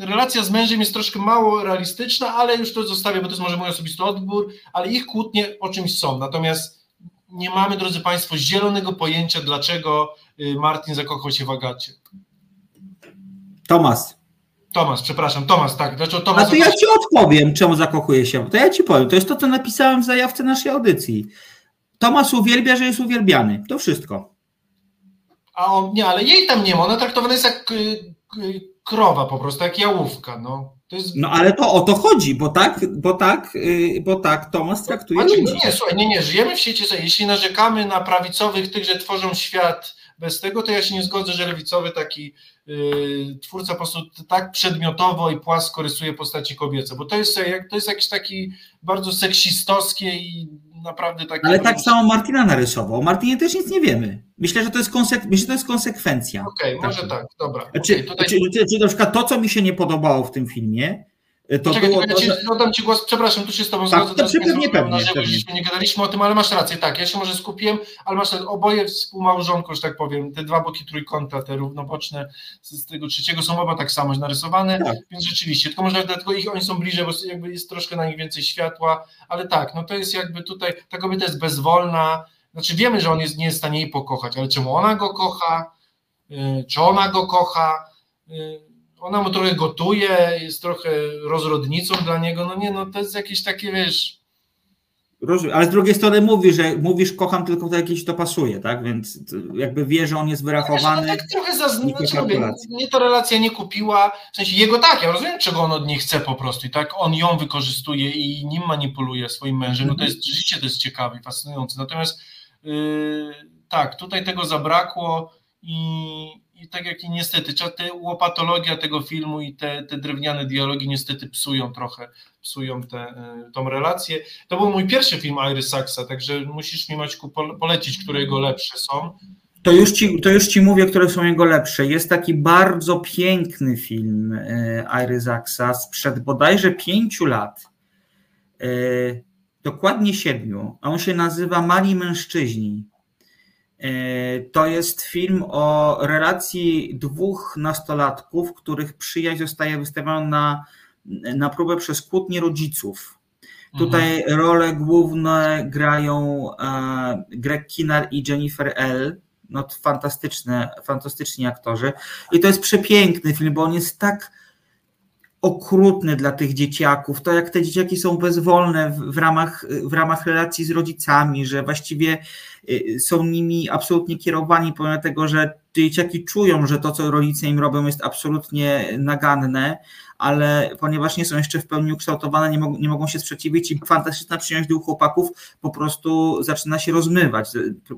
relacja z mężem jest troszkę mało realistyczna, ale już to zostawię, bo to jest może mój osobisty odbór, ale ich kłótnie o czymś są, natomiast nie mamy, drodzy Państwo, zielonego pojęcia, dlaczego y, Martin zakochał się w Agacie. Tomas. Tomasz, przepraszam, Tomasz, tak, A Tomasz to ja ci odpowiem, czemu zakochuje się. To ja ci powiem. To jest to, co napisałem w zajawce naszej audycji. Tomas uwielbia, że jest uwielbiany. To wszystko. A on, nie, ale jej tam nie ma, ona traktowana jest jak y, y, krowa po prostu, jak jałówka, no. Jest... No ale to o to chodzi, bo tak, bo tak, yy, bo tak Tomas traktuje Znaczy, ludzi. nie, nie, słuchaj, nie, nie, żyjemy w świecie, jeśli narzekamy na prawicowych, tych, że tworzą świat bez tego, to ja się nie zgodzę, że lewicowy taki y, twórca po prostu tak przedmiotowo i płasko rysuje postaci kobiece, bo to jest, to jest jakiś taki bardzo seksistowskie i naprawdę takie... Ale tak samo Martina narysował. O Martinie też nic nie wiemy. Myślę, że to jest, konsek- myślę, że to jest konsekwencja. Okej, może tak, dobra. Czy, Okej, tutaj... czy, czy, czy na przykład to, co mi się nie podobało w tym filmie, to Czekaj, było to, ja ci oddam Ci głos, przepraszam, tu się z Tobą Tak, zgodzę. to pewnie, pewnie, na żywo, pewnie. żeśmy nie gadaliśmy o tym, ale masz rację, tak, ja się może skupiłem, ale masz rację, oboje współmałżonko, że tak powiem, te dwa boki trójkąta, te równoboczne z, z tego trzeciego są oba tak samo narysowane, Tak. więc rzeczywiście, tylko może dlatego ich, oni są bliżej, bo jakby jest troszkę na nich więcej światła, ale tak, no to jest jakby tutaj, ta kobieta jest bezwolna, znaczy wiemy, że on jest, nie jest w stanie jej pokochać, ale czemu ona go kocha, y, czy ona go kocha, y, ona mu trochę gotuje, jest trochę rozrodnicą dla niego, no nie, no to jest jakieś takie, wiesz, Rozumiem, ale z drugiej strony mówi, że mówisz kocham tylko wtedy, jak ci to pasuje, tak? Więc to jakby wie, że on jest no wyrachowany. tak trochę za, i mówię, kalkulacji. mnie ta relacja nie kupiła, w sensie jego tak, ja rozumiem, czego on od niej chce po prostu i tak on ją wykorzystuje i nim manipuluje swoim mężem, no to jest, rzeczywiście to jest ciekawe i fascynujące, natomiast yy, tak, tutaj tego zabrakło i, i tak jak i niestety, te łopatologia tego filmu i te, te drewniane dialogi niestety psują trochę, psują tę tą relację. To był mój pierwszy film Iry Saxa, także musisz mi Maćku pole- polecić, które jego lepsze są. To już, ci, to już ci mówię, które są jego lepsze. Jest taki bardzo piękny film e, Iry Zaksa sprzed bodajże pięciu lat. E, dokładnie siedmiu. On się nazywa Mali Mężczyźni. E, to jest film o relacji dwóch nastolatków, których przyjaźń zostaje wystawiona na, na próbę przez kłótnie rodziców. Tutaj Mhm. role główne grają e, Greg Kinnar i Jennifer L. No, fantastyczne, fantastyczni aktorzy. I to jest przepiękny film, bo on jest tak okrutny dla tych dzieciaków. To jak te dzieciaki są bezwolne w, w, ramach, w ramach relacji z rodzicami, że właściwie y, są nimi absolutnie kierowani, pomimo tego, że dzieciaki czują, że to, co rodzice im robią, jest absolutnie naganne, ale ponieważ nie są jeszcze w pełni ukształtowane, nie, mog- nie mogą się sprzeciwić i fantastyczna przyjemność dwóch chłopaków po prostu zaczyna się rozmywać,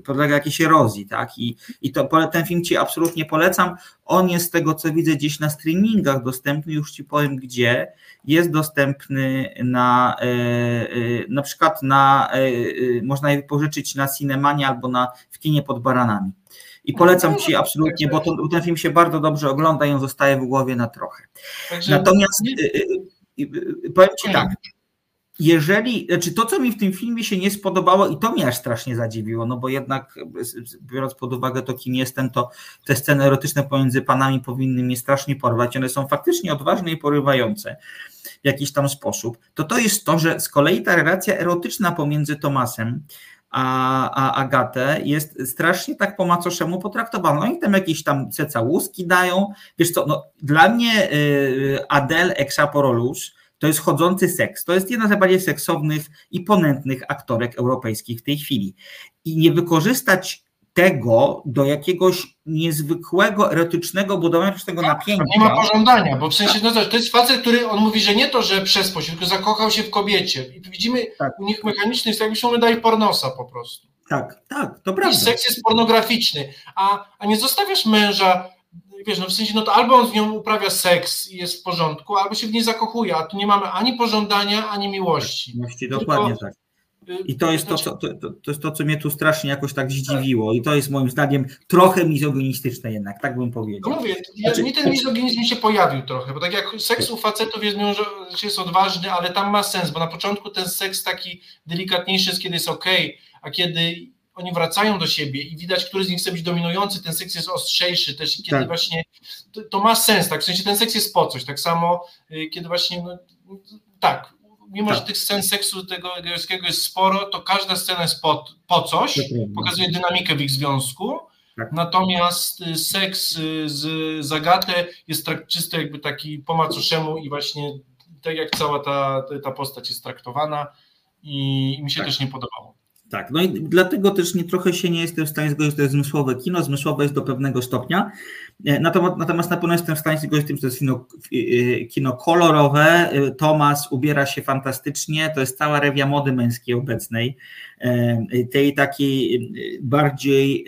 podlega jakiejś erozji, tak? I, i to, ten film Ci absolutnie polecam. On jest z tego, co widzę gdzieś na streamingach dostępny, już Ci powiem gdzie. Jest dostępny na e, e, na przykład na, e, można je pożyczyć na Cinemanie albo na, w kinie pod baranami. I polecam Ci absolutnie, bo to, ten film się bardzo dobrze ogląda i on zostaje w głowie na trochę. Natomiast y, y, y, powiem Ci tak, jeżeli, znaczy to, co mi w tym filmie się nie spodobało i to mnie aż strasznie zadziwiło, no bo jednak biorąc pod uwagę to, kim jestem, to te sceny erotyczne pomiędzy panami powinny mnie strasznie porwać. One są faktycznie odważne i porywające w jakiś tam sposób. To to jest to, że z kolei ta relacja erotyczna pomiędzy Tomasem a, a Agatę jest strasznie tak po macoszemu potraktowana. No i tam jakieś tam se całuski dają. Wiesz co, no, dla mnie y, Adele Exaporolus to jest chodzący seks. To jest jedna z najbardziej seksownych i ponętnych aktorek europejskich w tej chwili. I nie wykorzystać tego do jakiegoś niezwykłego, erotycznego budowania przez tego napięcia. Nie ma pożądania, bo w sensie, no to, to jest facet, który on mówi, że nie to, że przez pośród, tylko zakochał się w kobiecie. I widzimy Tak. u nich mechaniczny jest jakby się mu daje pornosa po prostu. Tak, tak, to I prawda. seks jest pornograficzny, a, a nie zostawiasz męża, wiesz, no w sensie, no to albo on z nią uprawia seks i jest w porządku, albo się w niej zakochuje, a tu nie mamy ani pożądania, ani miłości. Właściwie Dokładnie tak. I to jest to, co, to, to, jest to, co mnie tu strasznie jakoś tak zdziwiło. I to jest moim zdaniem trochę mizoginiczne jednak, tak bym No powiedział. mówię, ja, Znaczy- mi ten mizoginizm się pojawił trochę, bo tak jak seks u facetów jest, jest odważny, ale tam ma sens, bo na początku ten seks taki delikatniejszy jest, kiedy jest ok, a kiedy oni wracają do siebie i widać, który z nich chce być dominujący, ten seks jest ostrzejszy też kiedy Tak. właśnie, to, to ma sens, tak, w sensie ten seks jest po coś, tak samo, y, kiedy właśnie, no, tak, mimo Tak. że tych scen seksu tego gejowskiego jest sporo, to każda scena jest po, po coś, pokazuje dynamikę w ich związku, Tak. natomiast y, seks y, z Zagatę jest czysto jakby taki po macoszemu i właśnie tak jak cała ta, ta postać jest traktowana i, i mi się Tak. też nie podobało. Tak, no i dlatego też nie, trochę się nie jestem w stanie zgodzić, że to jest zmysłowe kino. Zmysłowe jest do pewnego stopnia. E, Natomiast, natomiast na pewno jestem w stanie zgodzić z tym, że to jest kino, e, kino kolorowe. E, Tomas ubiera się fantastycznie. To jest cała rewia mody męskiej obecnej. Tej takiej bardziej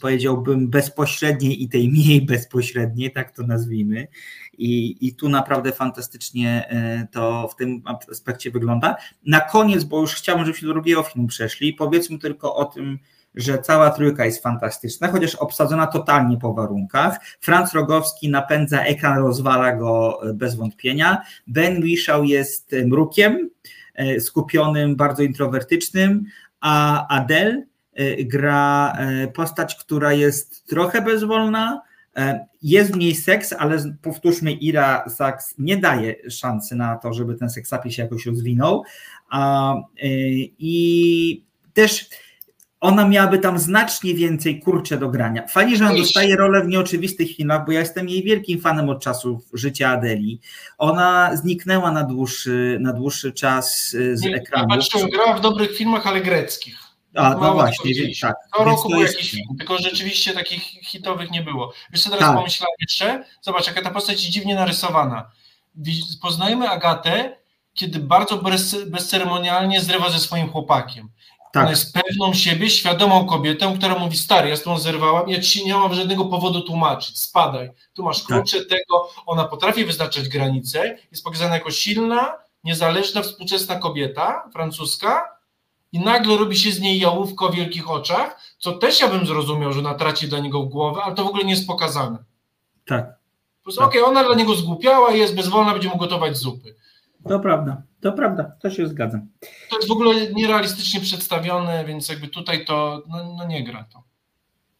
powiedziałbym bezpośredniej i tej mniej bezpośredniej, tak to nazwijmy. I, I tu naprawdę fantastycznie e, to w tym aspekcie wygląda. Na koniec, bo już chciałbym, żebyśmy do drugiego filmu przeszli, powiedzmy tylko o tym, że cała trójka jest fantastyczna, chociaż obsadzona totalnie po warunkach. Franz Rogowski napędza ekran, rozwala go e, bez wątpienia. Ben Whishaw jest mrukiem, e, skupionym, bardzo introwertycznym, a Adele gra postać, która jest trochę bezwolna, Jest w niej seks, ale powtórzmy, Ira Sachs nie daje szansy na to, żeby ten seksapil się jakoś rozwinął. A, y, I też ona miałaby tam znacznie więcej kurcze do grania. Fajnie, że ona dostaje rolę w nieoczywistych filmach, bo ja jestem jej wielkim fanem od czasów życia Adeli. Ona zniknęła na dłuższy, na dłuższy czas y, z ekranu. Patrzyłem, grała w dobrych filmach, ale greckich. A, no właśnie, więc tak. Co Więc roku był jest- jakiś film, tylko rzeczywiście takich hitowych nie było. Wiesz co teraz Tak. pomyślałem jeszcze? Zobacz, jaka ta postać jest dziwnie narysowana. Widzisz, Poznajemy Agatę, kiedy bardzo bez, bezceremonialnie zrywa ze swoim chłopakiem. Ona Tak, jest pewną siebie, świadomą kobietą, która mówi, stary, ja z tą zerwałam, ja ci nie mam żadnego powodu tłumaczyć, spadaj, tu masz Tak. klucze tego, ona potrafi wyznaczać granice, jest pokazana jako silna, niezależna, współczesna kobieta, francuska i nagle robi się z niej jałówko o wielkich oczach, co też ja bym zrozumiał, że ona traci dla niego głowę, ale to w ogóle nie jest pokazane. tak. Po prostu, okej, ona dla niego zgłupiała, jest bezwolna, będzie mu gotować zupy. To prawda, to prawda, to się zgadzam. To jest w ogóle nierealistycznie przedstawione, więc jakby tutaj to no, no nie gra to.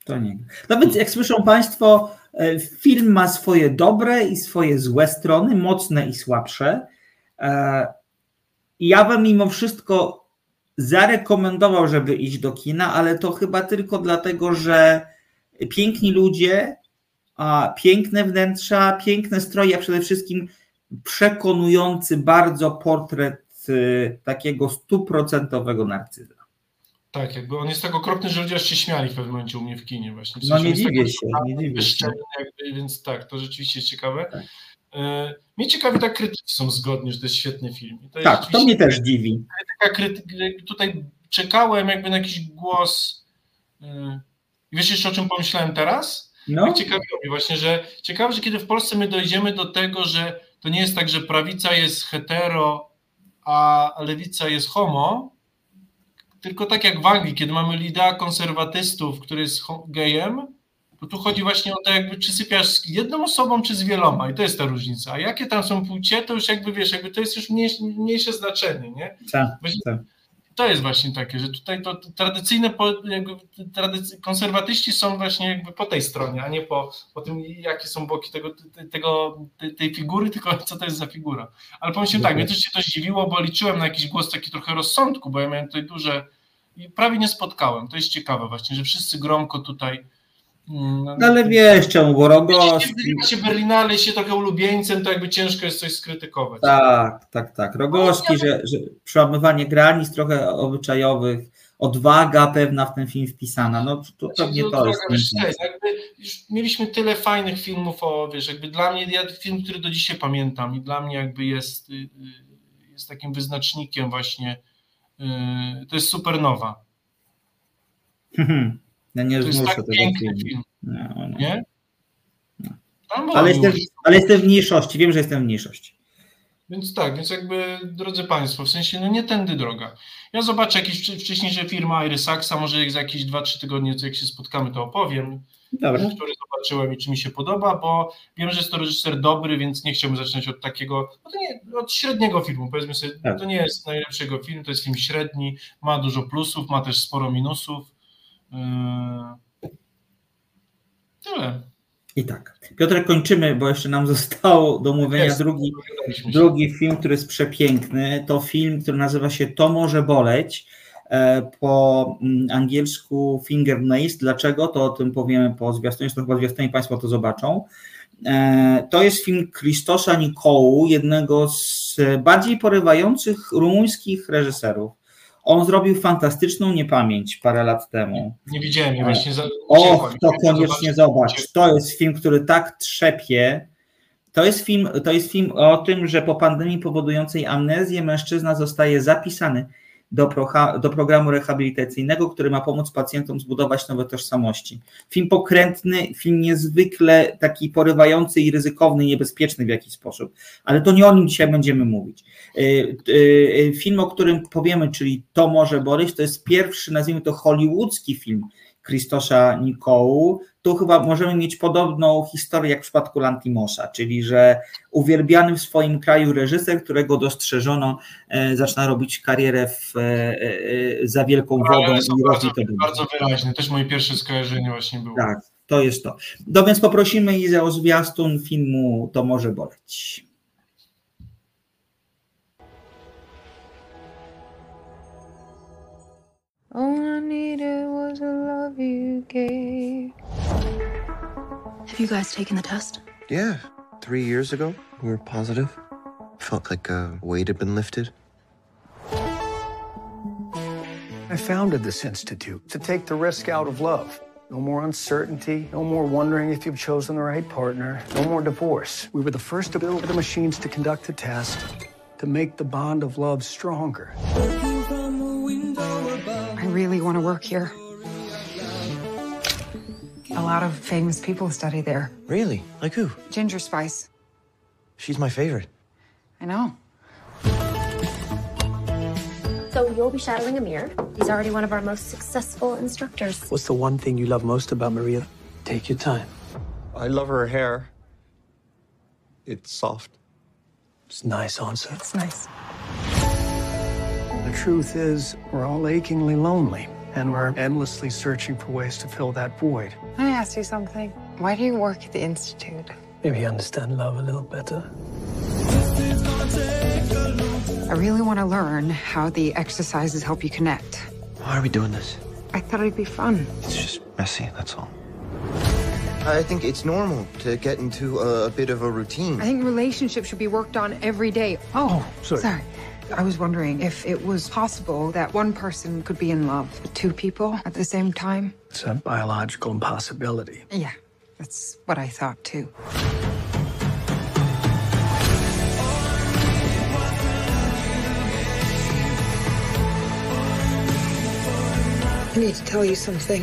To nie. No więc jak słyszą Państwo, e, film ma swoje dobre i swoje złe strony, mocne i słabsze. E, Ja bym mimo wszystko zarekomendował, żeby iść do kina, ale to chyba tylko dlatego, że piękni ludzie, a piękne wnętrza, piękne stroje, a przede wszystkim przekonujący bardzo portret y, takiego stuprocentowego narcyza. Tak, jakby on jest tak okropny, że ludzie aż się śmiali w pewnym momencie u mnie w kinie właśnie. W No sensie nie on jest dziwię się, nie dziwię się. jakby, więc tak, to rzeczywiście jest ciekawe. Tak. E, Mnie ciekawi, tak krytycy są zgodni, że to jest świetny film. To Tak, to mnie też dziwi. taka krytyka, tutaj czekałem jakby na jakiś głos. e, I wiesz jeszcze o czym pomyślałem teraz? No, Tak ciekawiło mnie właśnie, że ciekawe, że kiedy w Polsce my dojdziemy do tego, że to nie jest tak, że prawica jest hetero, a lewica jest homo, tylko tak jak w Anglii, kiedy mamy lidera konserwatystów, który jest gejem, to tu chodzi właśnie o to, jakby czy sypiasz z jedną osobą, czy z wieloma i to jest ta różnica. A jakie tam są płcie, to już jakby wiesz, jakby to jest już mniejsze, mniejsze znaczenie, nie? tak, tak. to jest właśnie takie, że tutaj to tradycyjne, jakby tradycy, konserwatyści są właśnie jakby po tej stronie, a nie po, po tym, jakie są boki tego, tego, tej, figury, tylko co to jest za figura. Ale powiem ci tak, mnie też się to zdziwiło, bo liczyłem na jakiś głos taki trochę rozsądku, bo ja miałem tutaj duże i prawie nie spotkałem. To jest ciekawe właśnie, że wszyscy gromko tutaj No ale wiesz czemu, bo Rogowski... Jeśli się Berlinale jest się trochę ulubieńcem, to jakby ciężko jest coś skrytykować. Tak, tak, tak. Rogowski, że, że przełamywanie granic trochę obyczajowych, odwaga pewna w ten film wpisana, no to pewnie Znaczy, to jest. droga, wiesz, już mieliśmy tyle fajnych filmów o, wiesz, jakby dla mnie, ja film, który do dzisiaj pamiętam i dla mnie jakby jest, y, y, jest takim wyznacznikiem właśnie, y, to jest Supernowa. Ja nie zmuszę tak tego filmu. film, No, no. nie? Tam była Ale, jestem, ale jestem w mniejszości, wiem, że jestem w mniejszości. Więc tak, więc jakby, drodzy Państwo, w sensie, no nie tędy droga. Ja zobaczę jakieś wcze- wcześniejsze firmy Iry Saxa, może za jakieś 2-3 tygodnie, co jak się spotkamy, to opowiem. Dobra. który zobaczyłem i czy mi się podoba, bo wiem, że jest to reżyser dobry, więc nie chciałbym zaczynać od takiego, no to nie, od średniego filmu, powiedzmy sobie, Tak. to nie jest najlepszego film, to jest film średni, ma dużo plusów, ma też sporo minusów. Yy... Tyle. I tak. Piotrek, kończymy, bo jeszcze nam zostało do mówienia Jest. drugi, drugi film, który jest przepiękny. To film, który nazywa się To może boleć. e, Po mm, angielsku Fingernails. Dlaczego? To o tym powiemy po zwiastunie, to chyba zwiastunie Państwo to zobaczą. E, To jest film Christosa Nikołu, jednego z bardziej porywających rumuńskich reżyserów. On zrobił fantastyczną niepamięć parę lat temu. Nie widziałem jej właśnie. Za... Och, to koniecznie zobacz. To jest film, który tak trzepie. To jest film, to jest film o tym, że po pandemii powodującej amnezję mężczyzna zostaje zapisany do, do programu rehabilitacyjnego, który ma pomóc pacjentom zbudować nowe tożsamości. Film pokrętny, film niezwykle taki porywający i ryzykowny, i niebezpieczny w jakiś sposób. Ale to nie o nim dzisiaj będziemy mówić. Y, y, y, Film, o którym powiemy, czyli To może boleć, to jest pierwszy, nazwijmy to hollywoodzki film Kristosza Nikołu. Tu chyba możemy mieć podobną historię jak w przypadku Lantimosza, czyli że uwielbiany w swoim kraju reżyser, którego dostrzeżono, e, zaczyna robić karierę w, e, e, za wielką wodą Ale i bardzo, bardzo wyraźne. Też moje pierwsze skojarzenie właśnie było. Tak, to jest to. No więc poprosimy Izę o zwiastun filmu To może boleć. All I needed was a love you gave. Have you guys taken the test? Yeah, three years ago, we were positive. Felt like a weight had been lifted. I founded this institute to take the risk out of love. No more uncertainty, no more wondering if you've chosen the right partner, no more divorce. We were the first to build the machines to conduct the test to make the bond of love stronger. I really want to work here. A lot of famous people study there. Really? Like who? Ginger Spice. She's my favorite. I know. So you'll be shadowing Amir. He's already one of our most successful instructors. What's the one thing you love most about Maria? Take your time. I love her hair. It's soft. It's nice, answer. It's nice. The truth is, we're all achingly lonely, and we're endlessly searching for ways to fill that void. Can I ask you something? Why do you work at the Institute? Maybe you understand love a little better. I really want to learn how the exercises help you connect. Why are we doing this? I thought it'd be fun. It's just messy, that's all. I think it's normal to get into a, a bit of a routine. I think relationships should be worked on every day. Oh, oh sorry. Sorry. I was wondering if it was possible that one person could be in love with two people at the same time. It's a biological impossibility. Yeah, that's what I thought too. I need to tell you something.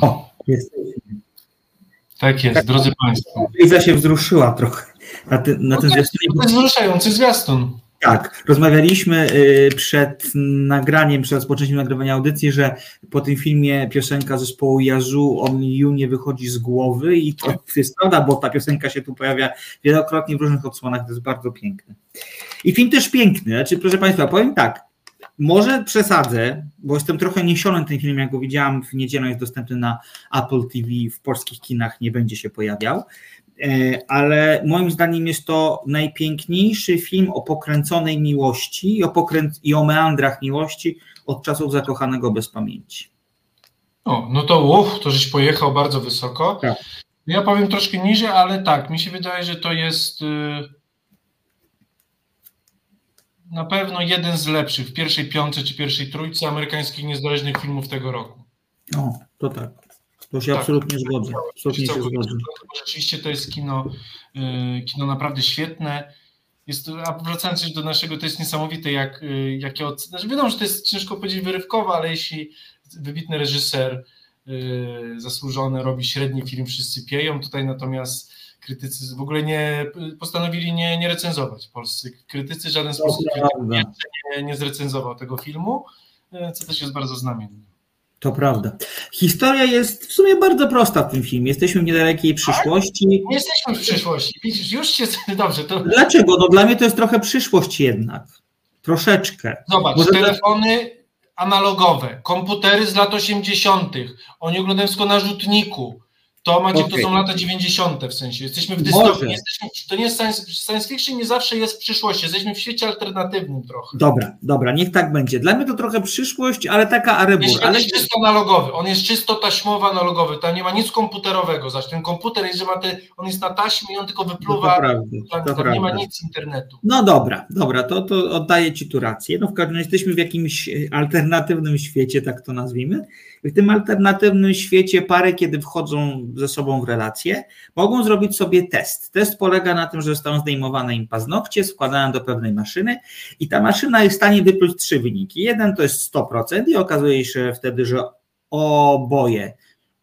O, jest. Tak jest, drodzy Państwo. Liza się wzruszyła trochę na, ty, na tym zwiastunie. To jest wzruszający zwiastun. Tak, rozmawialiśmy y, przed nagraniem, przed rozpoczęciem nagrywania audycji, że po tym filmie piosenka zespołu Yazoo On You nie wychodzi z głowy i to jest prawda, bo ta piosenka się tu pojawia wielokrotnie w różnych odsłonach, to jest bardzo piękne. I film też piękny, znaczy proszę Państwa, powiem tak, może przesadzę, bo jestem trochę niesiony tym filmem, jak go widziałam w niedzielę, jest dostępny na Apple TV, w polskich kinach nie będzie się pojawiał, E, ale moim zdaniem jest to najpiękniejszy film o pokręconej miłości i o, pokręc- i o meandrach miłości od czasów zakochanego bez pamięci. O, no to uff, to żeś pojechał bardzo wysoko. Tak. Ja powiem troszkę niżej, ale tak, mi się wydaje, że to jest y, na pewno jeden z lepszych w pierwszej piątce czy pierwszej trójce amerykańskich niezależnych filmów tego roku. No, to tak. To się Tak. absolutnie zgodzę. Absolutnie się zgodzę. Rzeczywiście to jest kino, y, kino naprawdę świetne. Jest, a wracając jeszcze do naszego, to jest niesamowite, jak, y, jakie od... znaczy wiadomo, że to jest ciężko powiedzieć wyrywkowo, ale jeśli wybitny reżyser y, zasłużony robi średni film, wszyscy pieją, tutaj natomiast krytycy w ogóle nie postanowili nie, nie recenzować. Polscy krytycy w żaden sposób nie, nie zrecenzował tego filmu, y, co też jest bardzo znamienne. To prawda. Historia jest w sumie bardzo prosta w tym filmie. Jesteśmy w niedalekiej przyszłości. Nie jesteśmy w przyszłości. Widzisz, już się dobrze, to Dlaczego? No dla mnie to jest trochę przyszłość jednak. Troszeczkę. Zobacz, Może telefony analogowe, komputery z lat 80., oni oglądają wszystko na rzutniku. To macie, Okej. to są lata 90. w sensie. Jesteśmy w dystopii. Jesteśmy, to nie jest science, science fiction, nie zawsze jest przyszłość. Jesteśmy w świecie alternatywnym trochę. Dobra, dobra, niech tak będzie. Dla mnie to trochę przyszłość, ale taka arebur. Jeśli Ale jest czysto analogowy, on jest czysto taśmowy analogowy, tam nie ma nic komputerowego, zaś ten komputer jest, że ma te, on jest na taśmie i on tylko No to wypluwa, prawda, tam, to tam nie ma nic internetu. No dobra, dobra, to, to oddaję Ci tu rację. No w każdym razie jesteśmy w jakimś e, alternatywnym świecie, tak to nazwijmy. W tym alternatywnym świecie pary, kiedy wchodzą ze sobą w relacje, mogą zrobić sobie test. Test polega na tym, że zostają zdejmowane im paznokcie, składają do pewnej maszyny i ta maszyna jest w stanie wypluć trzy wyniki. Jeden to jest 100% i okazuje się wtedy, że oboje,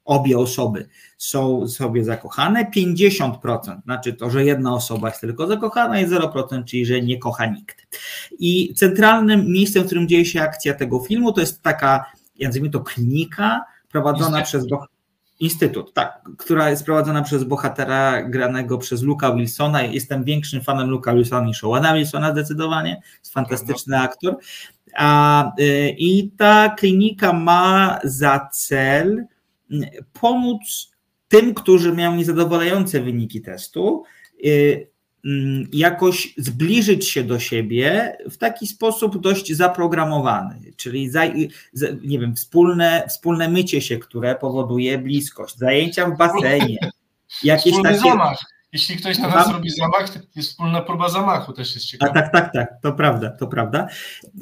obie osoby są sobie zakochane, 50% znaczy to, że jedna osoba jest tylko zakochana i 0%, czyli że nie kocha nikt. I centralnym miejscem, w którym dzieje się akcja tego filmu, to jest taka, nazwijmy to klinika prowadzona Instytut. przez boh- Instytut, tak, która jest prowadzona przez bohatera granego przez Luka Wilsona. Jestem większym fanem Luka Wilsona niż Owena Wilsona zdecydowanie. Jest fantastyczny aktor. A, y, I ta klinika ma za cel y, pomóc tym, którzy mają niezadowalające wyniki testu, y, mm, jakoś zbliżyć się do siebie w taki sposób dość zaprogramowany, czyli za, nie wiem, wspólne, wspólne mycie się, które powoduje bliskość, zajęcia w basenie, jakieś Wspólny takie, zamach. Jeśli ktoś na nas robi zamach, to jest wspólna próba zamachu, też jest A ciekawe. tak, tak, tak, to prawda, to prawda.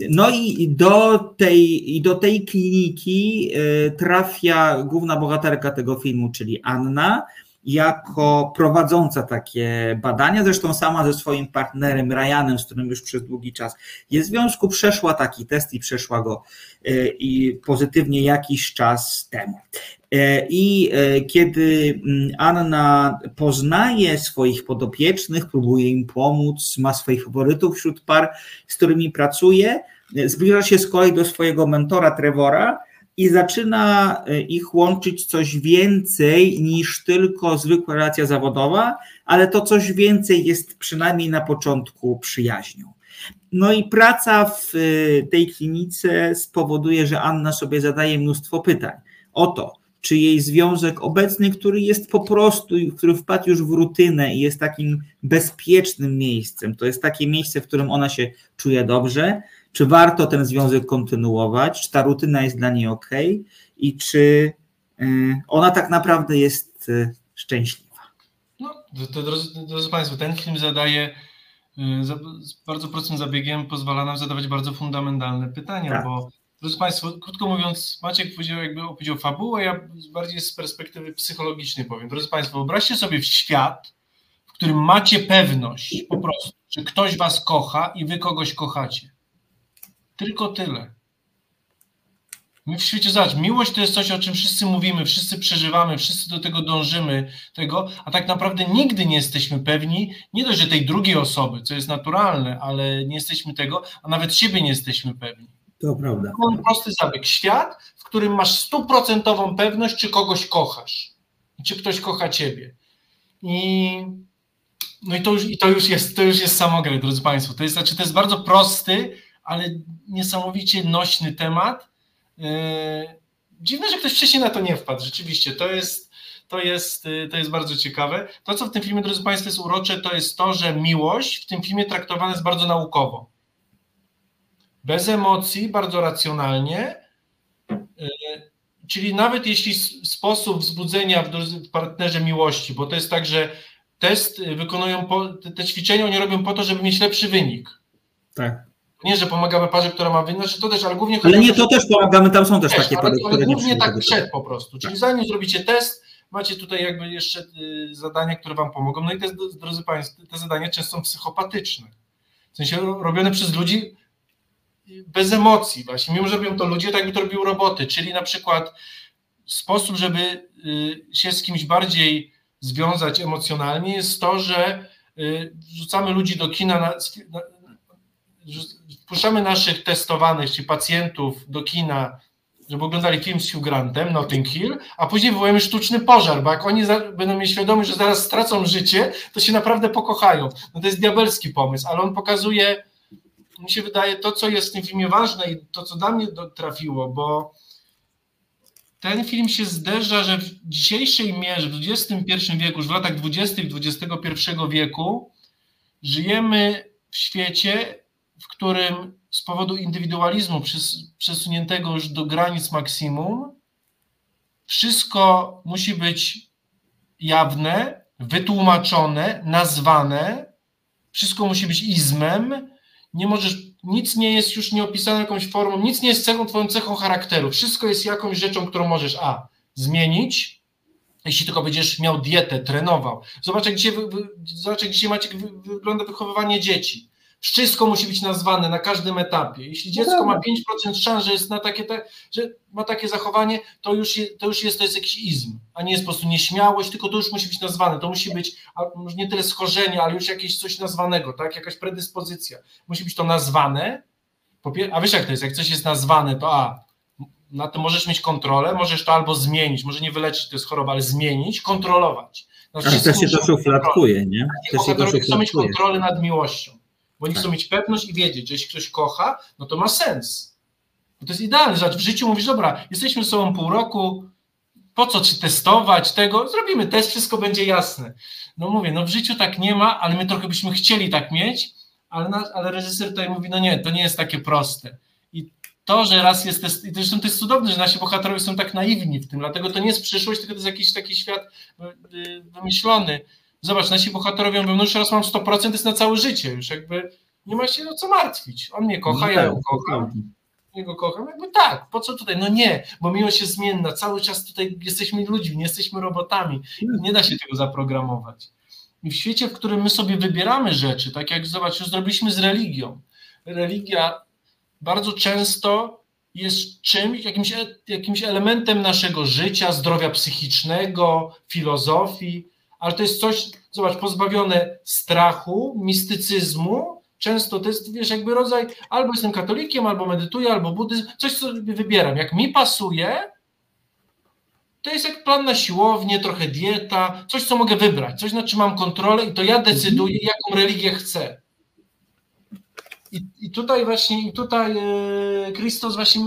No i do tej, i do tej kliniki y, trafia główna bohaterka tego filmu, czyli Anna, jako prowadząca takie badania, zresztą sama ze swoim partnerem Ryanem, z którym już przez długi czas jest w związku, przeszła taki test i przeszła go y, i pozytywnie jakiś czas temu. E, I e, kiedy mm, Anna poznaje swoich podopiecznych, próbuje im pomóc, ma swoich faworytów wśród par, z którymi pracuje, e, zbliża się z kolei do swojego mentora Trevora i zaczyna e, ich łączyć coś więcej niż tylko zwykła relacja zawodowa, ale to coś więcej jest przynajmniej na początku przyjaźnią. No i praca w e, tej klinice spowoduje, że Anna sobie zadaje mnóstwo pytań o to, czy jej związek obecny, który jest po prostu, który wpadł już w rutynę i jest takim bezpiecznym miejscem, to jest takie miejsce, w którym ona się czuje dobrze, czy warto ten związek kontynuować, czy ta rutyna jest dla niej ok i czy y, ona tak naprawdę jest y, szczęśliwa. No, to, drodzy, drodzy Państwo, ten film zadaje y, z bardzo prostym zabiegiem, pozwala nam zadawać bardzo fundamentalne pytania, Tak. bo drodzy Państwo, krótko mówiąc, Maciek powiedział, jakby opowiedział fabułę, ja bardziej z perspektywy psychologicznej powiem. Drodzy Państwo, wyobraźcie sobie świat, w którym macie pewność po prostu, że ktoś Was kocha i Wy kogoś kochacie. Tylko tyle. My w świecie, zobacz, miłość to jest coś, o czym wszyscy mówimy, wszyscy przeżywamy, wszyscy do tego dążymy, tego, a tak naprawdę nigdy nie jesteśmy pewni, nie dość, że tej drugiej osoby, co jest naturalne, ale nie jesteśmy tego, a nawet siebie nie jesteśmy pewni. To prawda. Mamy prosty zabieg. Świat, w którym masz stuprocentową pewność, czy kogoś kochasz, czy ktoś kocha ciebie. I, no i to już, i to już jest, to już jest samograj, drodzy Państwo. To jest, znaczy, to jest bardzo prosty, ale niesamowicie nośny temat. Yy, Dziwne, że ktoś wcześniej na to nie wpadł. Rzeczywiście, to jest, to jest, yy, to jest bardzo ciekawe. To, co w tym filmie, drodzy Państwo, jest urocze, to jest to, że miłość w tym filmie traktowana jest bardzo naukowo. Bez emocji, bardzo racjonalnie. Yy, Czyli nawet jeśli sposób wzbudzenia w partnerze miłości, bo to jest tak, że test wykonują, po, te ćwiczenia oni robią po to, żeby mieć lepszy wynik. Tak. Nie, że pomagamy parze, która ma wynik, znaczy to też, ale głównie Ale nie, to też pomagamy, tam są też też, takie ale, pary, ale które nie głównie tak przed po prostu. Czyli zanim zrobicie test, macie tutaj jakby jeszcze y, zadania, które wam pomogą. No i te, drodzy Państwo, te zadania często są psychopatyczne. W sensie ro- robione przez ludzi bez emocji właśnie. Mimo, że robią to ludzie, tak jakby to robił roboty. Czyli na przykład sposób, żeby y, się z kimś bardziej związać emocjonalnie jest to, że y, wrzucamy ludzi do kina, na, na, wpuszczamy naszych testowanych, czyli pacjentów do kina, żeby oglądali film z Hugh Grantem, Notting Hill, a później wywołujemy sztuczny pożar, bo jak oni będą mieli świadomość, że zaraz stracą życie, to się naprawdę pokochają. No to jest diabelski pomysł, ale on pokazuje, mi się wydaje, to, co jest w tym filmie ważne i to, co do mnie trafiło, bo ten film się zderza, że w dzisiejszej mierze, w XXI wieku, już w latach 20. XXI wieku, żyjemy w świecie, w którym z powodu indywidualizmu przes- przesuniętego już do granic maksimum, wszystko musi być jawne, wytłumaczone, nazwane, wszystko musi być izmem, nie możesz, nic nie jest już nieopisane jakąś formą, nic nie jest cechą, twoją cechą charakteru, wszystko jest jakąś rzeczą, którą możesz a, zmienić, jeśli tylko będziesz miał dietę, trenował. Zobacz, jak dzisiaj, zobacz, jak dzisiaj Maciek wy, wygląda wychowywanie dzieci. Wszystko musi być nazwane na każdym etapie. Jeśli dziecko ma 5% szans, że jest na takie, te, że ma takie zachowanie, to już, je, to już jest to jest jakiś izm, a nie jest po prostu nieśmiałość, tylko to już musi być nazwane. To musi być może nie tyle schorzenie, ale już jakieś coś nazwanego, tak? Jakaś predyspozycja. Musi być to nazwane. A wiesz jak to jest? Jak coś jest nazwane, to a na tym możesz mieć kontrolę, możesz to albo zmienić, może nie wyleczyć, to jest choroba, ale zmienić, kontrolować. No, Ale też się to szufladkuje, nie? Też się to mieć kontrolę nad miłością, bo oni Tak. chcą mieć pewność i wiedzieć, że jeśli ktoś kocha, no to ma sens. Bo to jest idealne, że w życiu mówisz, dobra, jesteśmy ze sobą pół roku, po co czy testować tego, zrobimy test, wszystko będzie jasne. No mówię, no w życiu tak nie ma, ale my trochę byśmy chcieli tak mieć, ale, na, ale reżyser tutaj mówi, no nie, to nie jest takie proste. I to, że raz jest test, i zresztą to jest cudowne, że nasi bohaterowie są tak naiwni w tym, dlatego to nie jest przyszłość, tylko to jest jakiś taki świat y, y, wymyślony. Zobacz, nasi bohaterowie mówią, no już raz mam 100%, jest na całe życie, już jakby nie ma się o co martwić. On mnie kocha, No ja tak, ją kocham, dokładnie. jego kocham, jakby tak, po co tutaj? No nie, bo miłość jest zmienna, cały czas tutaj jesteśmy ludźmi, nie jesteśmy robotami, nie da się tego zaprogramować. I w świecie, w którym my sobie wybieramy rzeczy, tak jak zobacz, już zrobiliśmy z religią. Religia bardzo często jest czymś, jakimś, e- jakimś elementem naszego życia, zdrowia psychicznego, filozofii, ale to jest coś, zobacz, pozbawione strachu, mistycyzmu. Często to jest, wiesz, jakby rodzaj, albo jestem katolikiem, albo medytuję, albo buddyzm, coś co sobie wybieram. Jak mi pasuje, to jest jak plan na siłownię, trochę dieta, coś, co mogę wybrać, coś, na czym mam kontrolę i to ja decyduję, jaką religię chcę. I, i tutaj właśnie, i tutaj e, Chrystus właśnie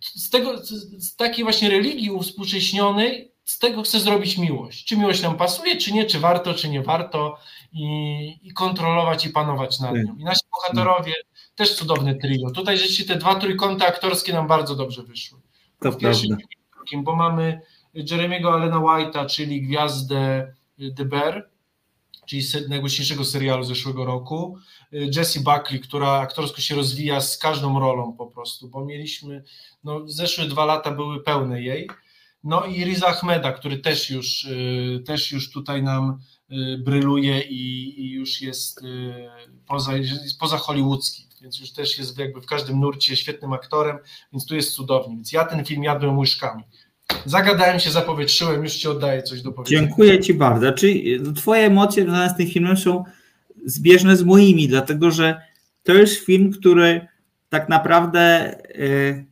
z tego, z, z takiej właśnie religii uwspółcześnionej, z tego chce zrobić miłość. Czy miłość nam pasuje, czy nie, czy warto, czy nie warto i, i kontrolować i panować nad nią. I nasi bohaterowie, też cudowne trio. Tutaj rzeczywiście te dwa trójkąty aktorskie nam bardzo dobrze wyszły. To W pierwszym drugim, bo mamy Jeremiego Alena White'a, czyli gwiazdę The Bear, czyli najgłośniejszego serialu zeszłego roku. Jessie Buckley, która aktorsko się rozwija z każdą rolą po prostu, bo mieliśmy, no zeszłe dwa lata były pełne jej. No i Riza Ahmeda, który też już, y, też już tutaj nam y, bryluje i, i już jest y, poza, jest poza hollywoodzki, więc już też jest jakby w każdym nurcie świetnym aktorem, więc tu jest cudownie. Więc ja ten film jadłem łyżkami. Zagadałem się, zapowietrzyłem, już Ci oddaję coś do powiedzenia. Dziękuję Ci bardzo. Czy Twoje emocje związane z tym filmem są zbieżne z moimi, dlatego że to jest film, który tak naprawdę y,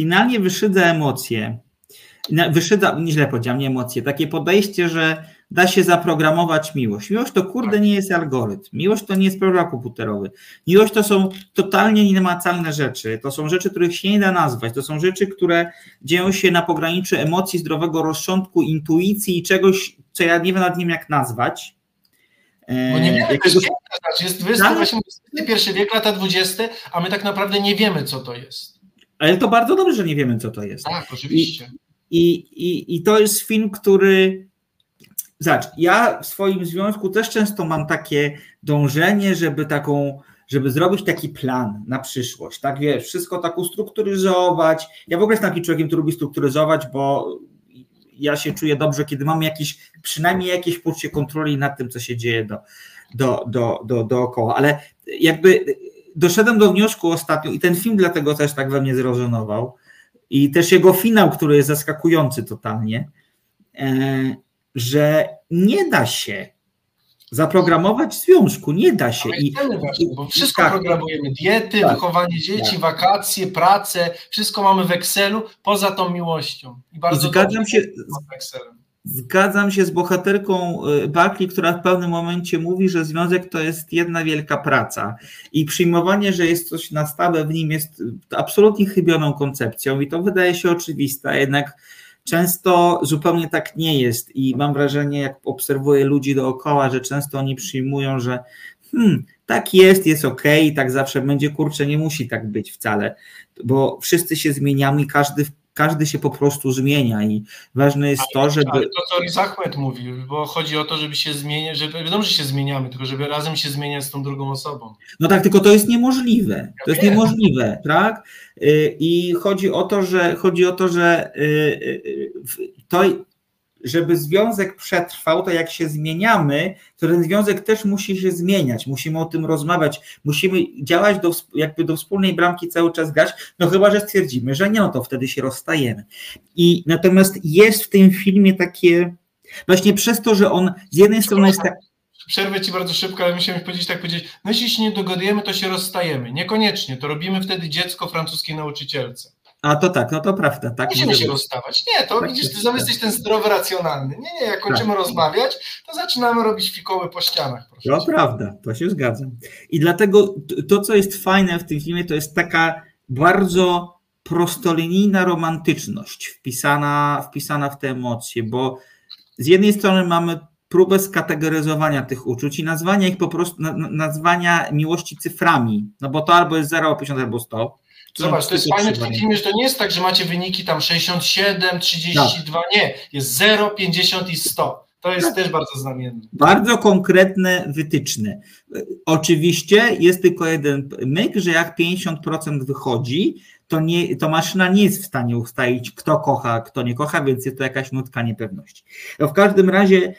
finalnie wyszydza emocje. Wyszydza, nieźle powiedziałem, nie emocje, takie podejście, że da się zaprogramować miłość. Miłość to kurde nie jest algorytm. Miłość to nie jest program komputerowy. Miłość to są totalnie nienamacalne rzeczy. To są rzeczy, których się nie da nazwać. To są rzeczy, które dzieją się na pograniczu emocji, zdrowego rozsądku, intuicji i czegoś, co ja nie wiem nie wiem jak nazwać. E, Bo nie wiemy, jest jakiegoś- jest wy- Tak. XXI wiek, lata 20, a my tak naprawdę nie wiemy, co to jest. Ale to bardzo dobrze, że nie wiemy, co to jest. Tak, oczywiście. I, i, I to jest film, który. Zobacz, ja w swoim związku też często mam takie dążenie, żeby taką, żeby zrobić taki plan na przyszłość, tak wiesz, wszystko tak ustrukturyzować. Ja w ogóle jestem takim człowiekiem, który lubi strukturyzować, bo ja się czuję dobrze, kiedy mam jakieś, przynajmniej jakieś poczucie kontroli nad tym, co się dzieje do, do, do, do, dookoła. Ale jakby doszedłem do wniosku ostatnio i ten film dlatego też tak we mnie zrezonował, i też jego finał, który jest zaskakujący totalnie, e, że nie da się zaprogramować związku, nie da się. I, właśnie, bo wszystko tak. programujemy. Diety, Tak. wychowanie dzieci, Tak. wakacje, pracę, wszystko mamy w Excelu, poza tą miłością. I bardzo I zgadzam się- z Excelem. Zgadzam się z bohaterką Buckley, która w pewnym momencie mówi, że związek to jest jedna wielka praca i przyjmowanie, że jest coś na stałe w nim jest y, absolutnie chybioną koncepcją i to wydaje się oczywiste, jednak często zupełnie tak nie jest i mam wrażenie, jak obserwuję ludzi dookoła, że często oni przyjmują, że hmm, tak jest, jest ok, tak zawsze będzie, kurczę, nie musi tak być wcale, bo wszyscy się zmieniamy i każdy każdy się po prostu zmienia i ważne jest to, żeby... Ale to, co Riz Ahmed mówi, bo chodzi o to, żeby się zmieniać, że wiadomo, że się zmieniamy, tylko żeby razem się zmieniać z tą drugą osobą. No tak, tylko to jest niemożliwe. To jest wiem. niemożliwe, tak? Y, I chodzi o to, że chodzi o to, że y, y, to, żeby związek przetrwał, to jak się zmieniamy, to ten związek też musi się zmieniać. Musimy o tym rozmawiać, musimy działać do, jakby do wspólnej bramki cały czas grać, no chyba, że stwierdzimy, że nie, no to wtedy się rozstajemy. I natomiast jest w tym filmie takie, właśnie przez to, że on z jednej strony jest tak, Przerwę ci bardzo szybko, ale musiałem powiedzieć tak powiedzieć, no jeśli się nie dogadujemy, to się rozstajemy. Niekoniecznie, to robimy wtedy dziecko francuskiej nauczycielce. A to tak, no to prawda, tak Musimy się rozstawać. Nie, to Tak, widzisz, ty tak, znowu tak. jesteś ten zdrowy, racjonalny. Nie, nie, jak kończymy rozmawiać, to zaczynamy robić fikoły po ścianach. To cię. prawda, to się zgadzam. I dlatego to, co jest fajne w tym filmie, to jest taka bardzo prostolinijna romantyczność wpisana, wpisana w te emocje, bo z jednej strony mamy próbę skategoryzowania tych uczuć i nazwania ich po prostu, na- na- nazwania miłości cyframi, no bo to albo jest 0, 50 albo 100. Zobacz, to jest fajne w tym filmie, że to nie jest tak, że macie wyniki tam 67, 32, Tak. nie, jest 0, 50 i 100. To jest też bardzo znamienne. Bardzo konkretne wytyczne. Oczywiście jest tylko jeden myk, że jak 50% wychodzi, to, nie, to maszyna nie jest w stanie ustalić, kto kocha, kto nie kocha, więc jest to jakaś nutka niepewności. No w każdym razie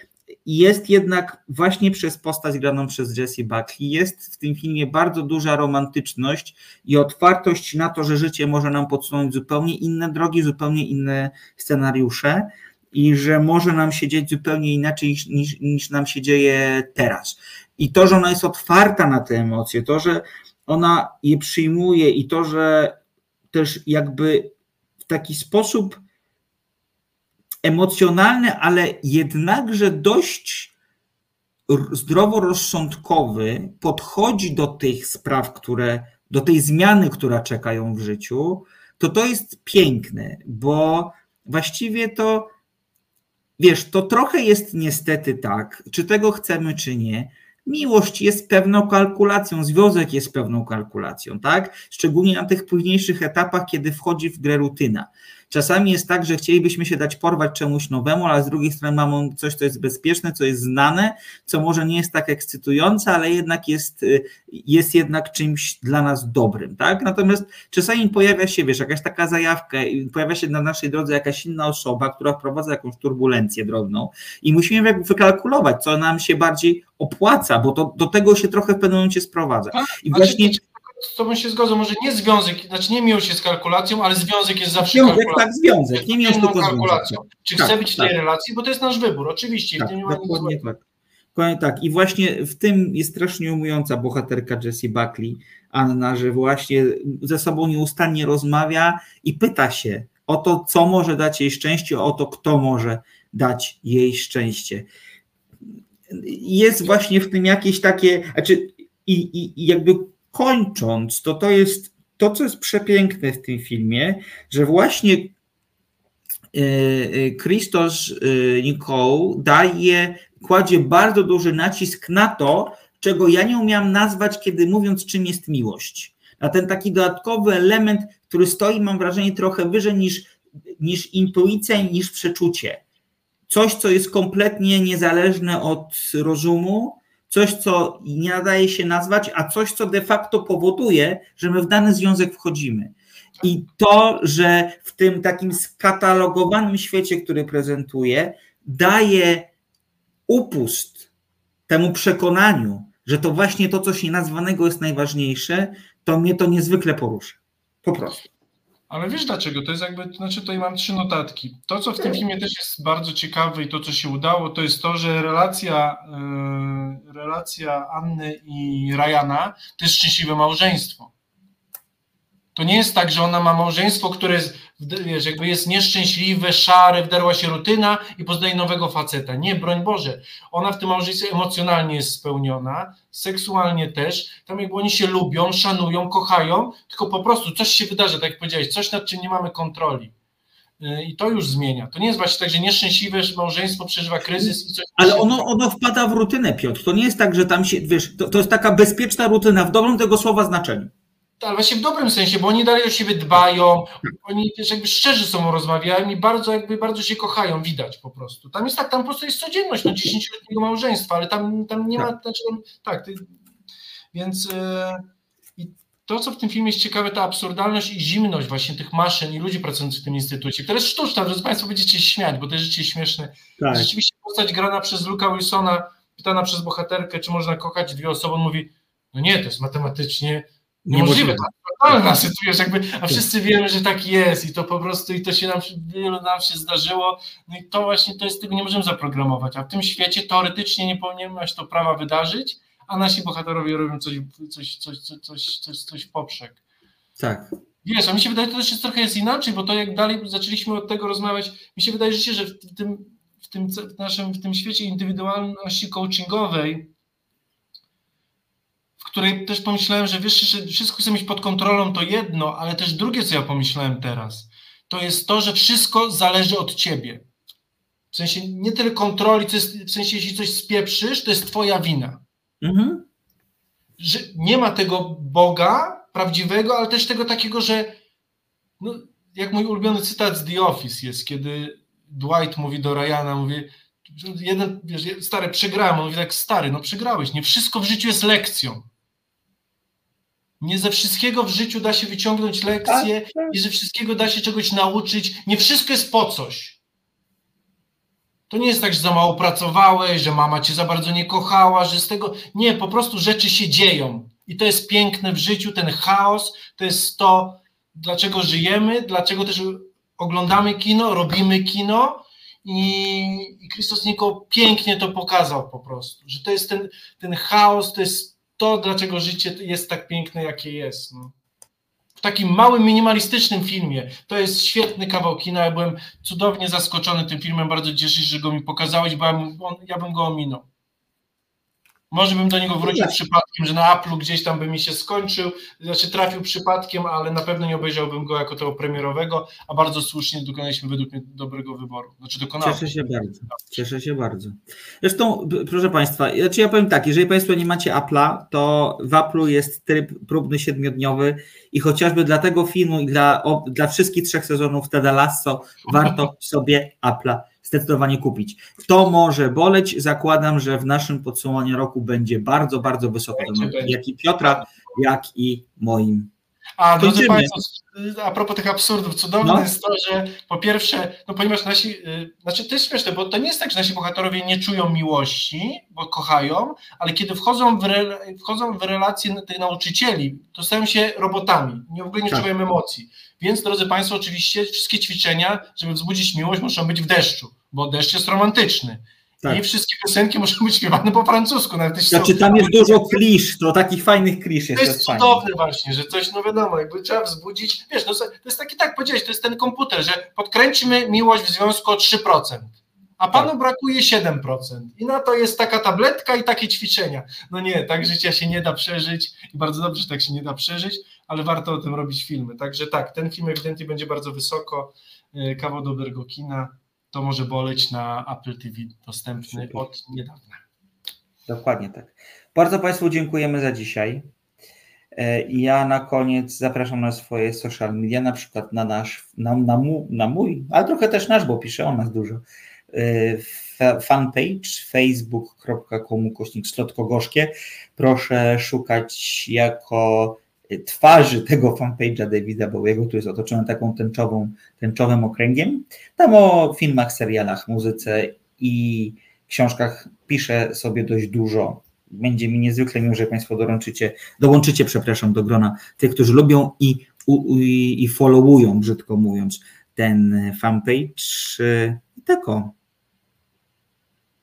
jest jednak właśnie przez postać graną przez Jessie Buckley, jest w tym filmie bardzo duża romantyczność i otwartość na to, że życie może nam podsunąć zupełnie inne drogi, zupełnie inne scenariusze i że może nam się dziać zupełnie inaczej niż, niż, niż nam się dzieje teraz. I to, że ona jest otwarta na te emocje, to, że ona je przyjmuje i to, że też jakby w taki sposób emocjonalny, ale jednakże dość zdroworozsądkowy podchodzi do tych spraw, które, do tej zmiany, która czeka ją w życiu, to to jest piękne, bo właściwie to, wiesz, to trochę jest niestety tak, czy tego chcemy, czy nie, Miłość jest pewną kalkulacją, związek jest pewną kalkulacją, tak? Szczególnie na tych późniejszych etapach, kiedy wchodzi w grę rutyna. Czasami jest tak, że chcielibyśmy się dać porwać czemuś nowemu, ale z drugiej strony mamy coś, co jest bezpieczne, co jest znane, co może nie jest tak ekscytujące, ale jednak jest, y, jest jednak czymś dla nas dobrym, tak? Natomiast czasami pojawia się, wiesz, jakaś taka zajawka, pojawia się na naszej drodze jakaś inna osoba, która wprowadza jakąś turbulencję drobną i musimy wykalkulować, co nam się bardziej opłaca, bo to, do tego się trochę w pewnym momencie sprowadza. Tak, I właśnie z tobą się zgodzę, może nie związek, znaczy nie miłość jest kalkulacją, ale związek jest zawsze Związek, kalkulacją. tak, związek, nie miłość, tylko kalkulacją. związek. Czy Tak, chcę być w tej tak. relacji, bo to jest nasz wybór, oczywiście. i Tak, nic dokładnie tak. Dokładnie tak. I właśnie w tym jest strasznie umująca bohaterka Jessie Buckley, Anna, że właśnie ze sobą nieustannie rozmawia i pyta się o to, co może dać jej szczęście, o to, kto może dać jej szczęście. Jest właśnie w tym jakieś takie, znaczy i, i, i jakby kończąc, to to jest to, co jest przepiękne w tym filmie, że właśnie Christos Nicole daje, kładzie bardzo duży nacisk na to, czego ja nie umiałam nazwać, kiedy mówiąc, czym jest miłość. Na ten taki dodatkowy element, który stoi, mam wrażenie, trochę wyżej niż, niż intuicja i niż przeczucie. Coś, co jest kompletnie niezależne od rozumu, coś, co nie nadaje się nazwać, a coś, co de facto powoduje, że my w dany związek wchodzimy. I to, że w tym takim skatalogowanym świecie, który prezentuje, daje upust temu przekonaniu, że to właśnie to, coś nienazwanego jest najważniejsze, to mnie to niezwykle porusza. Po prostu. Ale wiesz dlaczego? To jest jakby, znaczy tutaj mam trzy notatki. To, co w tym filmie też jest bardzo ciekawe i to, co się udało, to jest to, że relacja, yy, relacja Anny i Ryana to jest szczęśliwe małżeństwo. To nie jest tak, że ona ma małżeństwo, które jest, wiesz, jakby jest nieszczęśliwe, szare, wdarła się rutyna i poznaje nowego faceta. Nie, broń Boże. Ona w tym małżeństwie emocjonalnie jest spełniona, seksualnie też. Tam jakby oni się lubią, szanują, kochają, tylko po prostu coś się wydarzy, tak jak powiedziałeś, coś nad czym nie mamy kontroli. Yy, I to już zmienia. To nie jest właśnie tak, że nieszczęśliwe małżeństwo przeżywa kryzys i coś. Ale ono, ono wpada w rutynę, Piotr. To nie jest tak, że tam się, wiesz, to, to jest taka bezpieczna rutyna w dobrym tego słowa znaczeniu. Ale właśnie w dobrym sensie, bo oni dalej o siebie dbają, oni też jakby szczerze ze sobą rozmawiają i bardzo jakby bardzo się kochają, widać po prostu. Tam jest tak, tam po prostu jest codzienność, no 10-letniego małżeństwa, ale tam, tam nie ma, znaczy, tam, tak, ty, więc i to, co w tym filmie jest ciekawe, ta absurdalność i zimność właśnie tych maszyn i ludzi pracujących w tym instytucie, która jest sztuczna, drodzy Państwo będziecie śmiać, bo to jest rzeczywiście śmieszne. Tak. Rzeczywiście postać grana przez Luka Wilsona, pytana przez bohaterkę, czy można kochać dwie osoby, on mówi, no nie, to jest matematycznie niemożliwe, fatalna sytuacja, jakby, a wszyscy wiemy, że tak jest i to po prostu, i to się nam, wielu nam się zdarzyło, no i to właśnie, to jest, tego nie możemy zaprogramować, a w tym świecie teoretycznie nie powinien się to prawa wydarzyć, a nasi bohaterowie robią coś, coś, coś, coś, coś, coś, coś w poprzek. Tak. Wiesz, a mi się wydaje, to też jest trochę jest inaczej, bo to jak dalej zaczęliśmy od tego rozmawiać, mi się wydaje że w tym, w tym w naszym, w tym świecie indywidualności coachingowej, której też pomyślałem, że wiesz, że wszystko chce mieć pod kontrolą, to jedno, ale też drugie, co ja pomyślałem teraz, to jest to, że wszystko zależy od ciebie. W sensie nie tyle kontroli, co jest, w sensie jeśli coś spieprzysz, to jest twoja wina. Mhm. Że nie ma tego Boga prawdziwego, ale też tego takiego, że no, jak mój ulubiony cytat z The Office jest, kiedy Dwight mówi do Ryana, mówi, jeden, wiesz, stary, przegrałem, on mówi tak, stary, no przegrałeś, nie wszystko w życiu jest lekcją. Nie ze wszystkiego w życiu da się wyciągnąć lekcje, nie ze wszystkiego da się czegoś nauczyć, nie wszystko jest po coś. To nie jest tak, że za mało pracowałeś, że mama cię za bardzo nie kochała, że z tego. Nie, po prostu rzeczy się dzieją. I to jest piękne w życiu, ten chaos, to jest to, dlaczego żyjemy, dlaczego też oglądamy kino, robimy kino. I, Christos Niko pięknie to pokazał po prostu, że to jest ten, ten chaos, to jest to, dlaczego życie jest tak piękne, jakie jest. No. W takim małym, minimalistycznym filmie. To jest świetny kawał kina. Ja byłem cudownie zaskoczony tym filmem. Bardzo cieszę się, że go mi pokazałeś, bo ja bym, ja bym go ominął. Może bym do niego wrócił tak. przypadkiem, że na Apple'u gdzieś tam by mi się skończył, znaczy trafił przypadkiem, ale na pewno nie obejrzałbym go jako tego premierowego, a bardzo słusznie dokonaliśmy według mnie dobrego wyboru. Znaczy dokonałem. Cieszę się bardzo. Cieszę się bardzo. Zresztą, proszę Państwa, znaczy ja powiem tak, jeżeli Państwo nie macie Apple'a, to w Apple'u jest tryb próbny siedmiodniowy i chociażby dla tego filmu i dla, o, dla wszystkich trzech sezonów Tada Lasso warto sobie Apple'a zdecydowanie kupić. To może boleć. Zakładam, że w naszym podsumowaniu roku będzie bardzo, bardzo wysoko. Jak i Piotra, jak i moim. A drodzy Państwo, a propos tych absurdów, cudowne no. jest to, że po pierwsze, no ponieważ nasi, yy, znaczy to jest śmieszne, bo to nie jest tak, że nasi bohaterowie nie czują miłości, bo kochają, ale kiedy wchodzą w, re, wchodzą w relacje tych nauczycieli, to stają się robotami, nie, w ogóle nie tak. czują emocji. Więc, drodzy Państwo, oczywiście wszystkie ćwiczenia, żeby wzbudzić miłość, muszą być w deszczu, bo deszcz jest romantyczny. Tak. I wszystkie piosenki muszą być śpiewane po francusku. Nawet znaczy tam jest dużo klisz, to takich fajnych klisz jest. To jest cudowne właśnie, że coś, no wiadomo, jakby trzeba wzbudzić, wiesz, no, to jest taki, tak powiedziałeś, to jest ten komputer, że podkręcimy miłość w związku o 3%, a panu tak. brakuje 7%. I na to jest taka tabletka i takie ćwiczenia. No nie, tak życia się nie da przeżyć i bardzo dobrze, że tak się nie da przeżyć, ale warto o tym robić filmy. Także tak, ten film ewidentnie będzie bardzo wysoko, y, kawał dobrego kina to może boleć na Apple TV dostępny od niedawna. Dokładnie tak. Bardzo Państwu dziękujemy za dzisiaj. E, ja na koniec zapraszam na swoje social media, na przykład na nasz, na, na, mój, na mój, ale trochę też nasz, bo piszę o nas dużo. E, fanpage facebook.com kośnik slotko gorzkie. Proszę szukać jako twarzy tego fanpage'a Davida Bowiego, który jest otoczony taką tęczową, tęczowym okręgiem. Tam o filmach, serialach, muzyce i książkach piszę sobie dość dużo. Będzie mi niezwykle miło, że Państwo dołączycie, dołączycie, przepraszam, do grona tych, którzy lubią i, i, i followują, brzydko mówiąc, ten fanpage. I tak.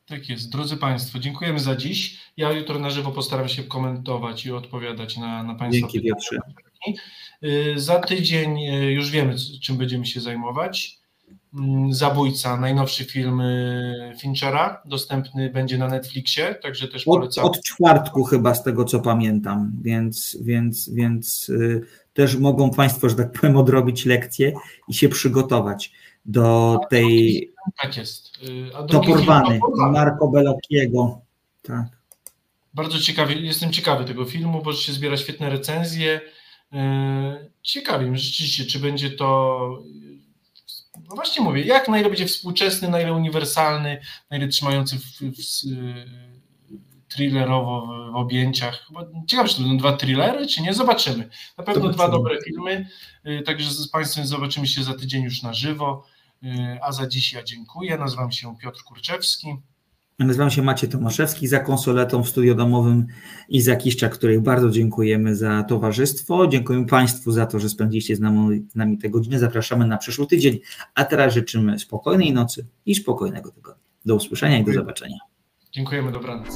Tak jest. Drodzy Państwo, dziękujemy za dziś. Ja jutro na żywo postaram się komentować i odpowiadać na, na Państwa Dzięki pytania. Y, za tydzień y, już wiemy, czym będziemy się zajmować. Mm, Zabójca, najnowszy film y, Finchera, dostępny będzie na Netflixie, także też polecam. Od, od czwartku chyba, z tego co pamiętam, więc, więc, więc też mogą Państwo, że tak powiem, odrobić lekcję i się przygotować do tej. Tak jest. A to porwany, Marco Bellocchiego. Tak. Bardzo ciekawy, jestem ciekawy tego filmu, bo się zbiera świetne recenzje. E, ciekawi mnie rzeczywiście, czy będzie to. No właśnie mówię, jak na ile będzie współczesny, na ile uniwersalny, na ile trzymający w, w, w thrillerowo w, objęciach. Ciekawe, czy to będą dwa thrillery, czy nie? Zobaczymy. Na pewno Zobaczymy. dwa dobre filmy. Także z Państwem zobaczymy się za tydzień już na żywo. E, a za dziś ja dziękuję. Nazywam się Piotr Kurczewski. Nazywam się Maciej Tomaszewski, za konsoletą w studio domowym i za Kiszczak, których bardzo dziękujemy za towarzystwo. Dziękujemy Państwu za to, że spędziliście z nami, z nami tę godzinę. Zapraszamy na przyszły tydzień, a teraz życzymy spokojnej nocy i spokojnego tygodnia. Do usłyszenia i do zobaczenia. Dziękujemy, dobranoc.